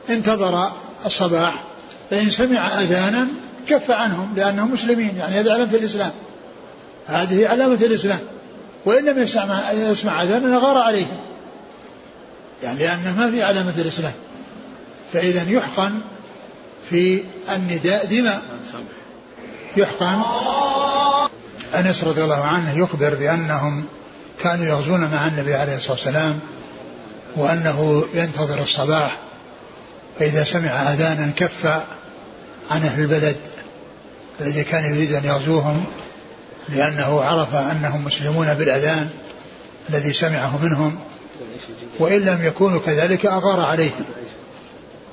انتظر الصباح فإن سمع أذانا كف عنهم لأنهم مسلمين يعني هذه علامة الإسلام. هذه علامة الإسلام. وإن لم يسمع يسمع أذانا غار عليهم. يعني لأنه ما في علامة الإسلام. فإذا يحقن في النداء دماء. يحقن. أنس رضي الله عنه يخبر بأنهم كانوا يغزون مع النبي عليه الصلاة والسلام وأنه ينتظر الصباح فإذا سمع أذانا كف عن أهل البلد الذي كان يريد أن يغزوهم لأنه عرف أنهم مسلمون بالأذان الذي سمعه منهم وإن لم يكونوا كذلك أغار عليهم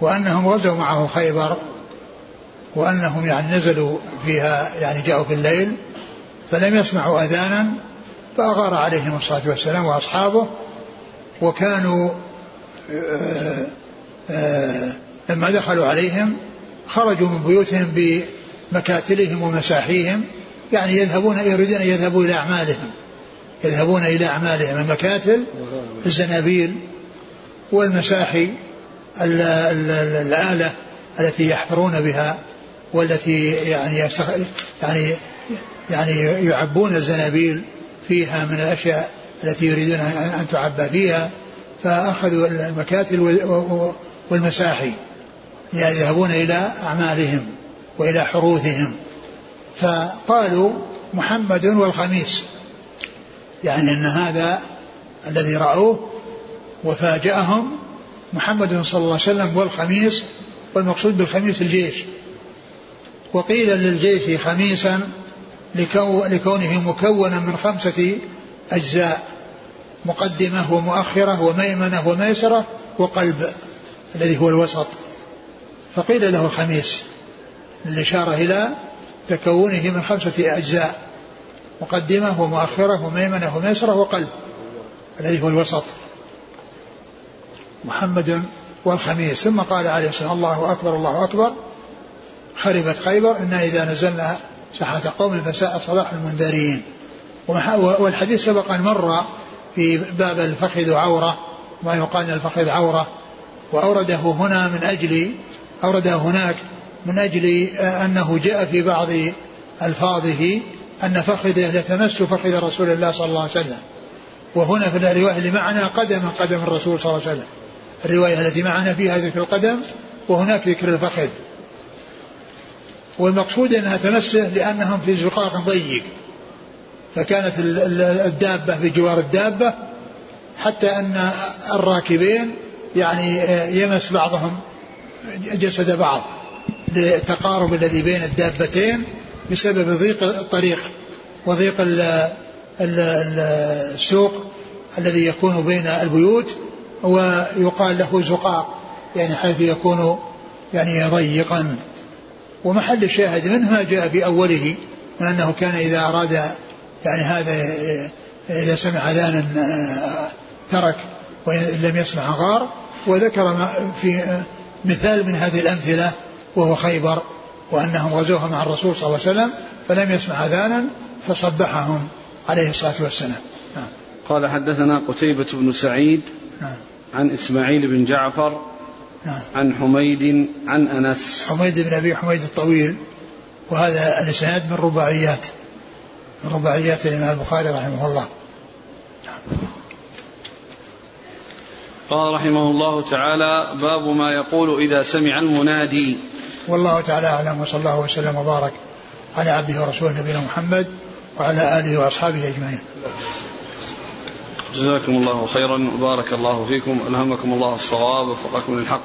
وأنهم غزوا معه خيبر وأنهم يعني نزلوا فيها يعني جاءوا في الليل فلم يسمعوا أذانا فأغار عليهم الصلاة والسلام وأصحابه وكانوا آآ آآ لما دخلوا عليهم خرجوا من بيوتهم بمكاتلهم ومساحيهم يعني يذهبون يريدون أن يذهبوا إلى أعمالهم يذهبون إلى أعمالهم المكاتل الزنابيل والمساحي الآلة التي يحفرون بها والتي يعني يعني يعني يعبون الزنابيل فيها من الأشياء التي يريدون أن تعبى فيها فأخذوا المكاتل والمساحي يذهبون إلى أعمالهم وإلى حروثهم. فقالوا محمد والخميس يعني أن هذا الذي رأوه وفاجأهم محمد صلى الله عليه وسلم والخميس والمقصود بالخميس الجيش. وقيل للجيش خميسا لكونه مكونا من خمسة أجزاء مقدمة ومؤخرة وميمنة وميسرة وقلب الذي هو الوسط. فقيل له الخميس للإشارة إلى تكونه من خمسة أجزاء مقدمة ومؤخرة وميمنة وميسرة وقلب الذي هو الوسط. محمد والخميس. ثم قال عليه الصلاة والسلام الله أكبر الله أكبر. خربت خيبر إنا إذا نزلنا ساحة قوم فساء صلاح المنذرين. والحديث سبق أن مر في باب الفخذ عورة ما يقال الفخذ عورة. وأورده هنا من أجل أورده هناك من أجل أنه جاء في بعض ألفاظه أن فخذه لتمس فخذ رسول الله صلى الله عليه وسلم. وهنا في الرواية اللي معنا قدم قدم الرسول صلى الله عليه وسلم. الرواية التي معنا فيها ذكر القدم وهناك ذكر الفخذ. والمقصود أنها تمسه لأنهم في زقاق ضيق. فكانت الدابة بجوار الدابة حتى أن الراكبين يعني يمس بعضهم جسد بعض للتقارب الذي بين الدابتين بسبب ضيق الطريق وضيق السوق الذي يكون بين البيوت. ويقال له زقاق يعني حيث يكون يعني ضيقا. ومحل الشاهد منه ما جاء في أوله من أنه كان إذا أراد يعني هذا إذا سمع أذانا ترك وإن لم يسمع غار وذكر في مثال من هذه الأمثلة وهو خيبر وأنهم غزوها مع الرسول صلى الله عليه وسلم فلم يسمع أذانا فصبحهم عليه الصلاة والسلام نعم. قال حدثنا قتيبة بن سعيد. عن إسماعيل بن جعفر نعم. عن حميد عن أنس. حميد بن أبي حميد الطويل. وهذا الإسناد من رباعيات. من رباعيات الإمام البخاري رحمه الله. قال رحمه الله تعالى باب ما يقول إذا سمع المنادي. والله تعالى أعلم وصلى الله وسلم وبارك على عبده ورسوله نبينا محمد وعلى آله وأصحابه أجمعين. جزاكم الله خيرا وبارك الله فيكم. ألهمكم الله الصواب وفقكم للحق.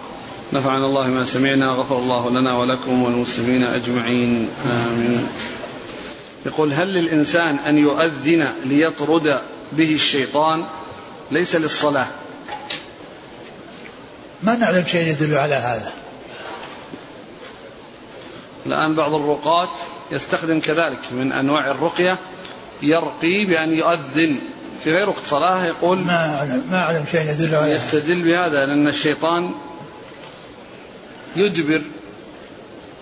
نفعنا الله ما سمعنا غفر الله لنا ولكم والمسلمين أجمعين. آمين. يقول هل للإنسان أن يؤذن ليطرد به الشيطان؟ ليس للصلاة. ما نعلم شيء يدل على هذا. الآن بعض الرقاة يستخدم كذلك من أنواع الرقية يرقي بأن يؤذن. في غير وقت صلاة يقول ما أعلم ما أعلم شيء يدل على يستدل بهذا لأن الشيطان يدبر.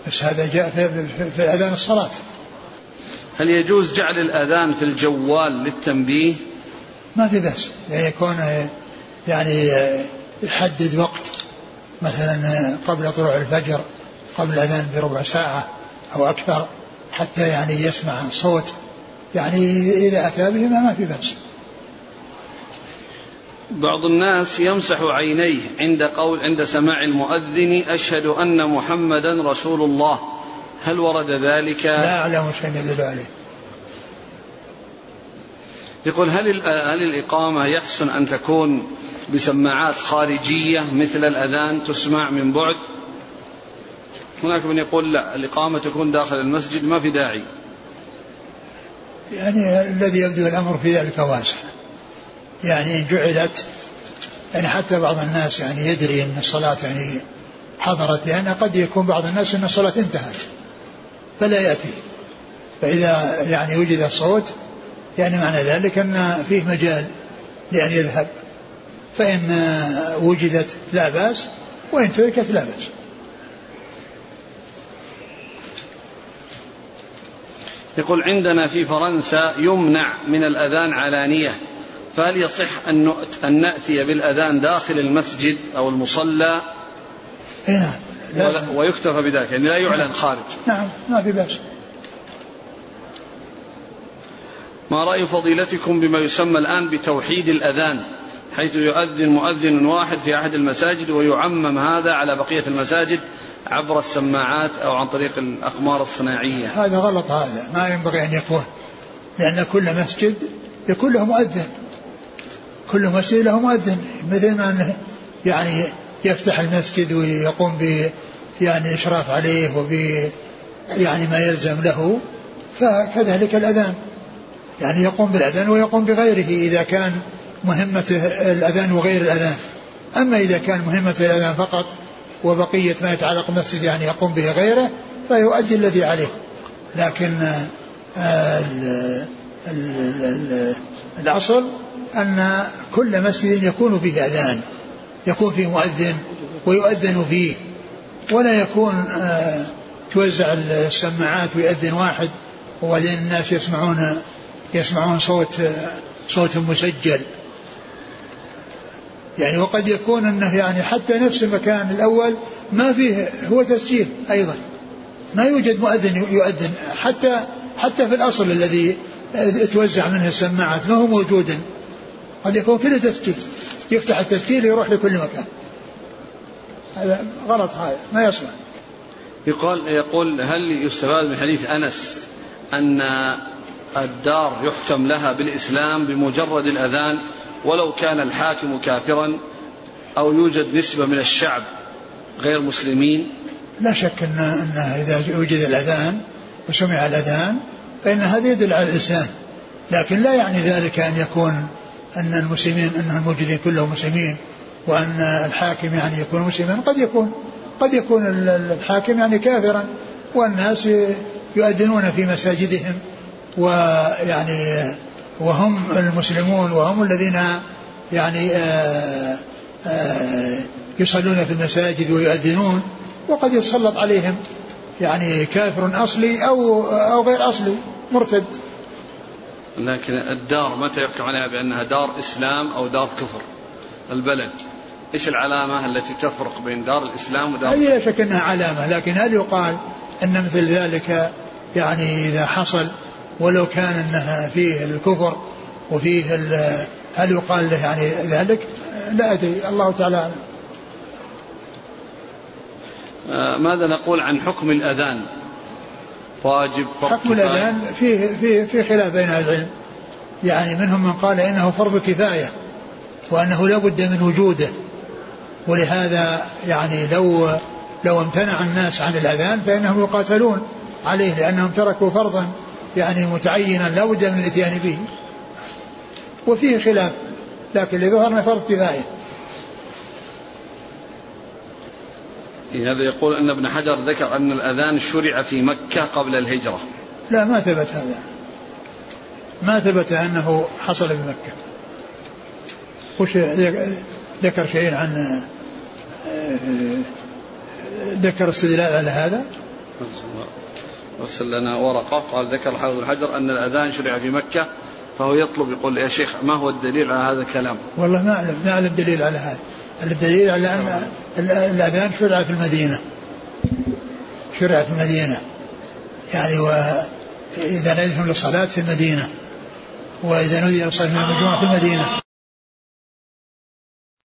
بس هذا جاء في, في, في أذان الصلاة. هل يجوز جعل الأذان في الجوال للتنبيه؟ ما في بأس. يعني يكون يعني يحدد وقت. مثلا قبل طلوع الفجر قبل الأذان بربع ساعة أو أكثر حتى يعني يسمع صوت. يعني إذا أتى بهما ما في بأس. بعض الناس يمسح عينيه عند قول عند سماع المؤذن أشهد أن محمدا رسول الله. هل ورد ذلك؟ لا أعلم شيء يدل عليه يقول هل هل الإقامة يحسن أن تكون بسماعات خارجية مثل الأذان تسمع من بعد؟ هناك من يقول لا الإقامة تكون داخل المسجد ما في داعي. يعني الذي يبدو الأمر في ذلك واسع. يعني جعلت يعني حتى بعض الناس يعني يدري أن الصلاة يعني حضرت لأن قد يكون بعض الناس أن الصلاة انتهت فلا يأتي. فإذا يعني وجد الصوت يعني معنى ذلك أن فيه مجال لأن يذهب. فإن وجدت لا بأس وإن تركت لا بأس. يقول عندنا في فرنسا يمنع من الأذان علانية. فهل يصح أن نأتي بالأذان داخل المسجد أو المصلى؟ اي نعم. ويكتفى بذلك يعني لا يعلن خارج. نعم ما في بأس. ما رأي فضيلتكم بما يسمى الآن بتوحيد الأذان حيث يؤذن مؤذن واحد في أحد المساجد ويعمم هذا على بقية المساجد عبر السماعات أو عن طريق الأقمار الصناعية؟ هذا غلط هذا ما ينبغي أن يكون لأن كل مسجد يكون له مؤذن. كل مسجد له مؤذن مثل ما يعني يفتح المسجد ويقوم ب يعني إشراف عليه وب يعني ما يلزم له فكذلك الأذان. يعني يقوم بالأذان ويقوم بغيره إذا كان مهمة الأذان وغير الأذان. أما إذا كان مهمة الأذان فقط وبقية ما يتعلق بالمسجد يعني يقوم به غيره فيؤدي الذي عليه. لكن آه، الأصل أن كل مسجد يكون فيه أذان يكون فيه مؤذن ويؤذن فيه ولا يكون آه، توزع السماعات ويؤذن واحد وبعدين الناس يسمعون يسمعون صوت صوت مسجل. يعني وقد يكون أنه يعني حتى نفس المكان الأول ما فيه هو تسجيل أيضا. ما يوجد مؤذن يؤذن حتى حتى في الأصل الذي توزع منه السماعات ما هو موجودا قد يكون كله تسجيل يفتح التسجيل يروح لكل مكان. هذا غلط هذا ما يصلح. يقول يقول هل يستفاد من حديث أنس أن الدار يحكم لها بالإسلام بمجرد الأذان ولو كان الحاكم كافرا أو يوجد نسبة من الشعب غير مسلمين؟ لا شك ان أن إذا وجد الأذان وسمع الأذان فإن هذا يدل على الإسلام. لكن لا يعني ذلك أن يكون أن المسلمين أن الموجودين كلهم مسلمين وأن الحاكم يعني يكون مسلما قد يكون قد يكون الحاكم يعني كافرا والناس يؤذنون في مساجدهم ويعني وهم المسلمون وهم الذين يعني آآ آآ يصلون في المساجد ويؤذنون وقد يتسلط عليهم يعني كافر أصلي أو أو غير أصلي مرتد. لكن الدار متى يحكم عليها بأنها دار إسلام أو دار كفر. البلد. إيش العلامة التي تفرق بين دار الإسلام ودار هذه لا شك إنها علامة لكن هل يقال إن مثل ذلك يعني إذا حصل ولو كان أنها فيه الكفر وفيه هل يقال له يعني ذلك؟ لا أدري الله تعالى أعلم. آه، ماذا نقول عن حكم الأذان؟ واجب فرض حكم الأذان فيه, فيه, فيه خلاف بين العلم. يعني منهم من قال إنه فرض كفاية وأنه لا بد من وجوده. ولهذا يعني لو لو امتنع الناس عن الأذان فإنهم يقاتلون عليه لأنهم تركوا فرضا يعني متعينا لا بد من الإتيان به. وفيه خلاف لكن اللي ظهرنا فرض كفاية. هذا يقول أن ابن حجر ذكر أن الأذان شرع في مكة قبل الهجرة. لا ما ثبت هذا. ما ثبت أنه حصل بمكه وش ذكر شيء عن ذكر استدلال على هذا؟ أرسل لنا ورقة قال ذكر الحافظ بن حجر أن الأذان شرع في مكة فهو يطلب يقول يا شيخ ما هو الدليل على هذا الكلام؟ والله ما أعلم ما أعلم دليل على هذا. الدليل على أن الأذان شرع في المدينة. شرع في المدينة. يعني وإذا نذن للصلاة في المدينة. وإذا نودي للصلاة في المدينة.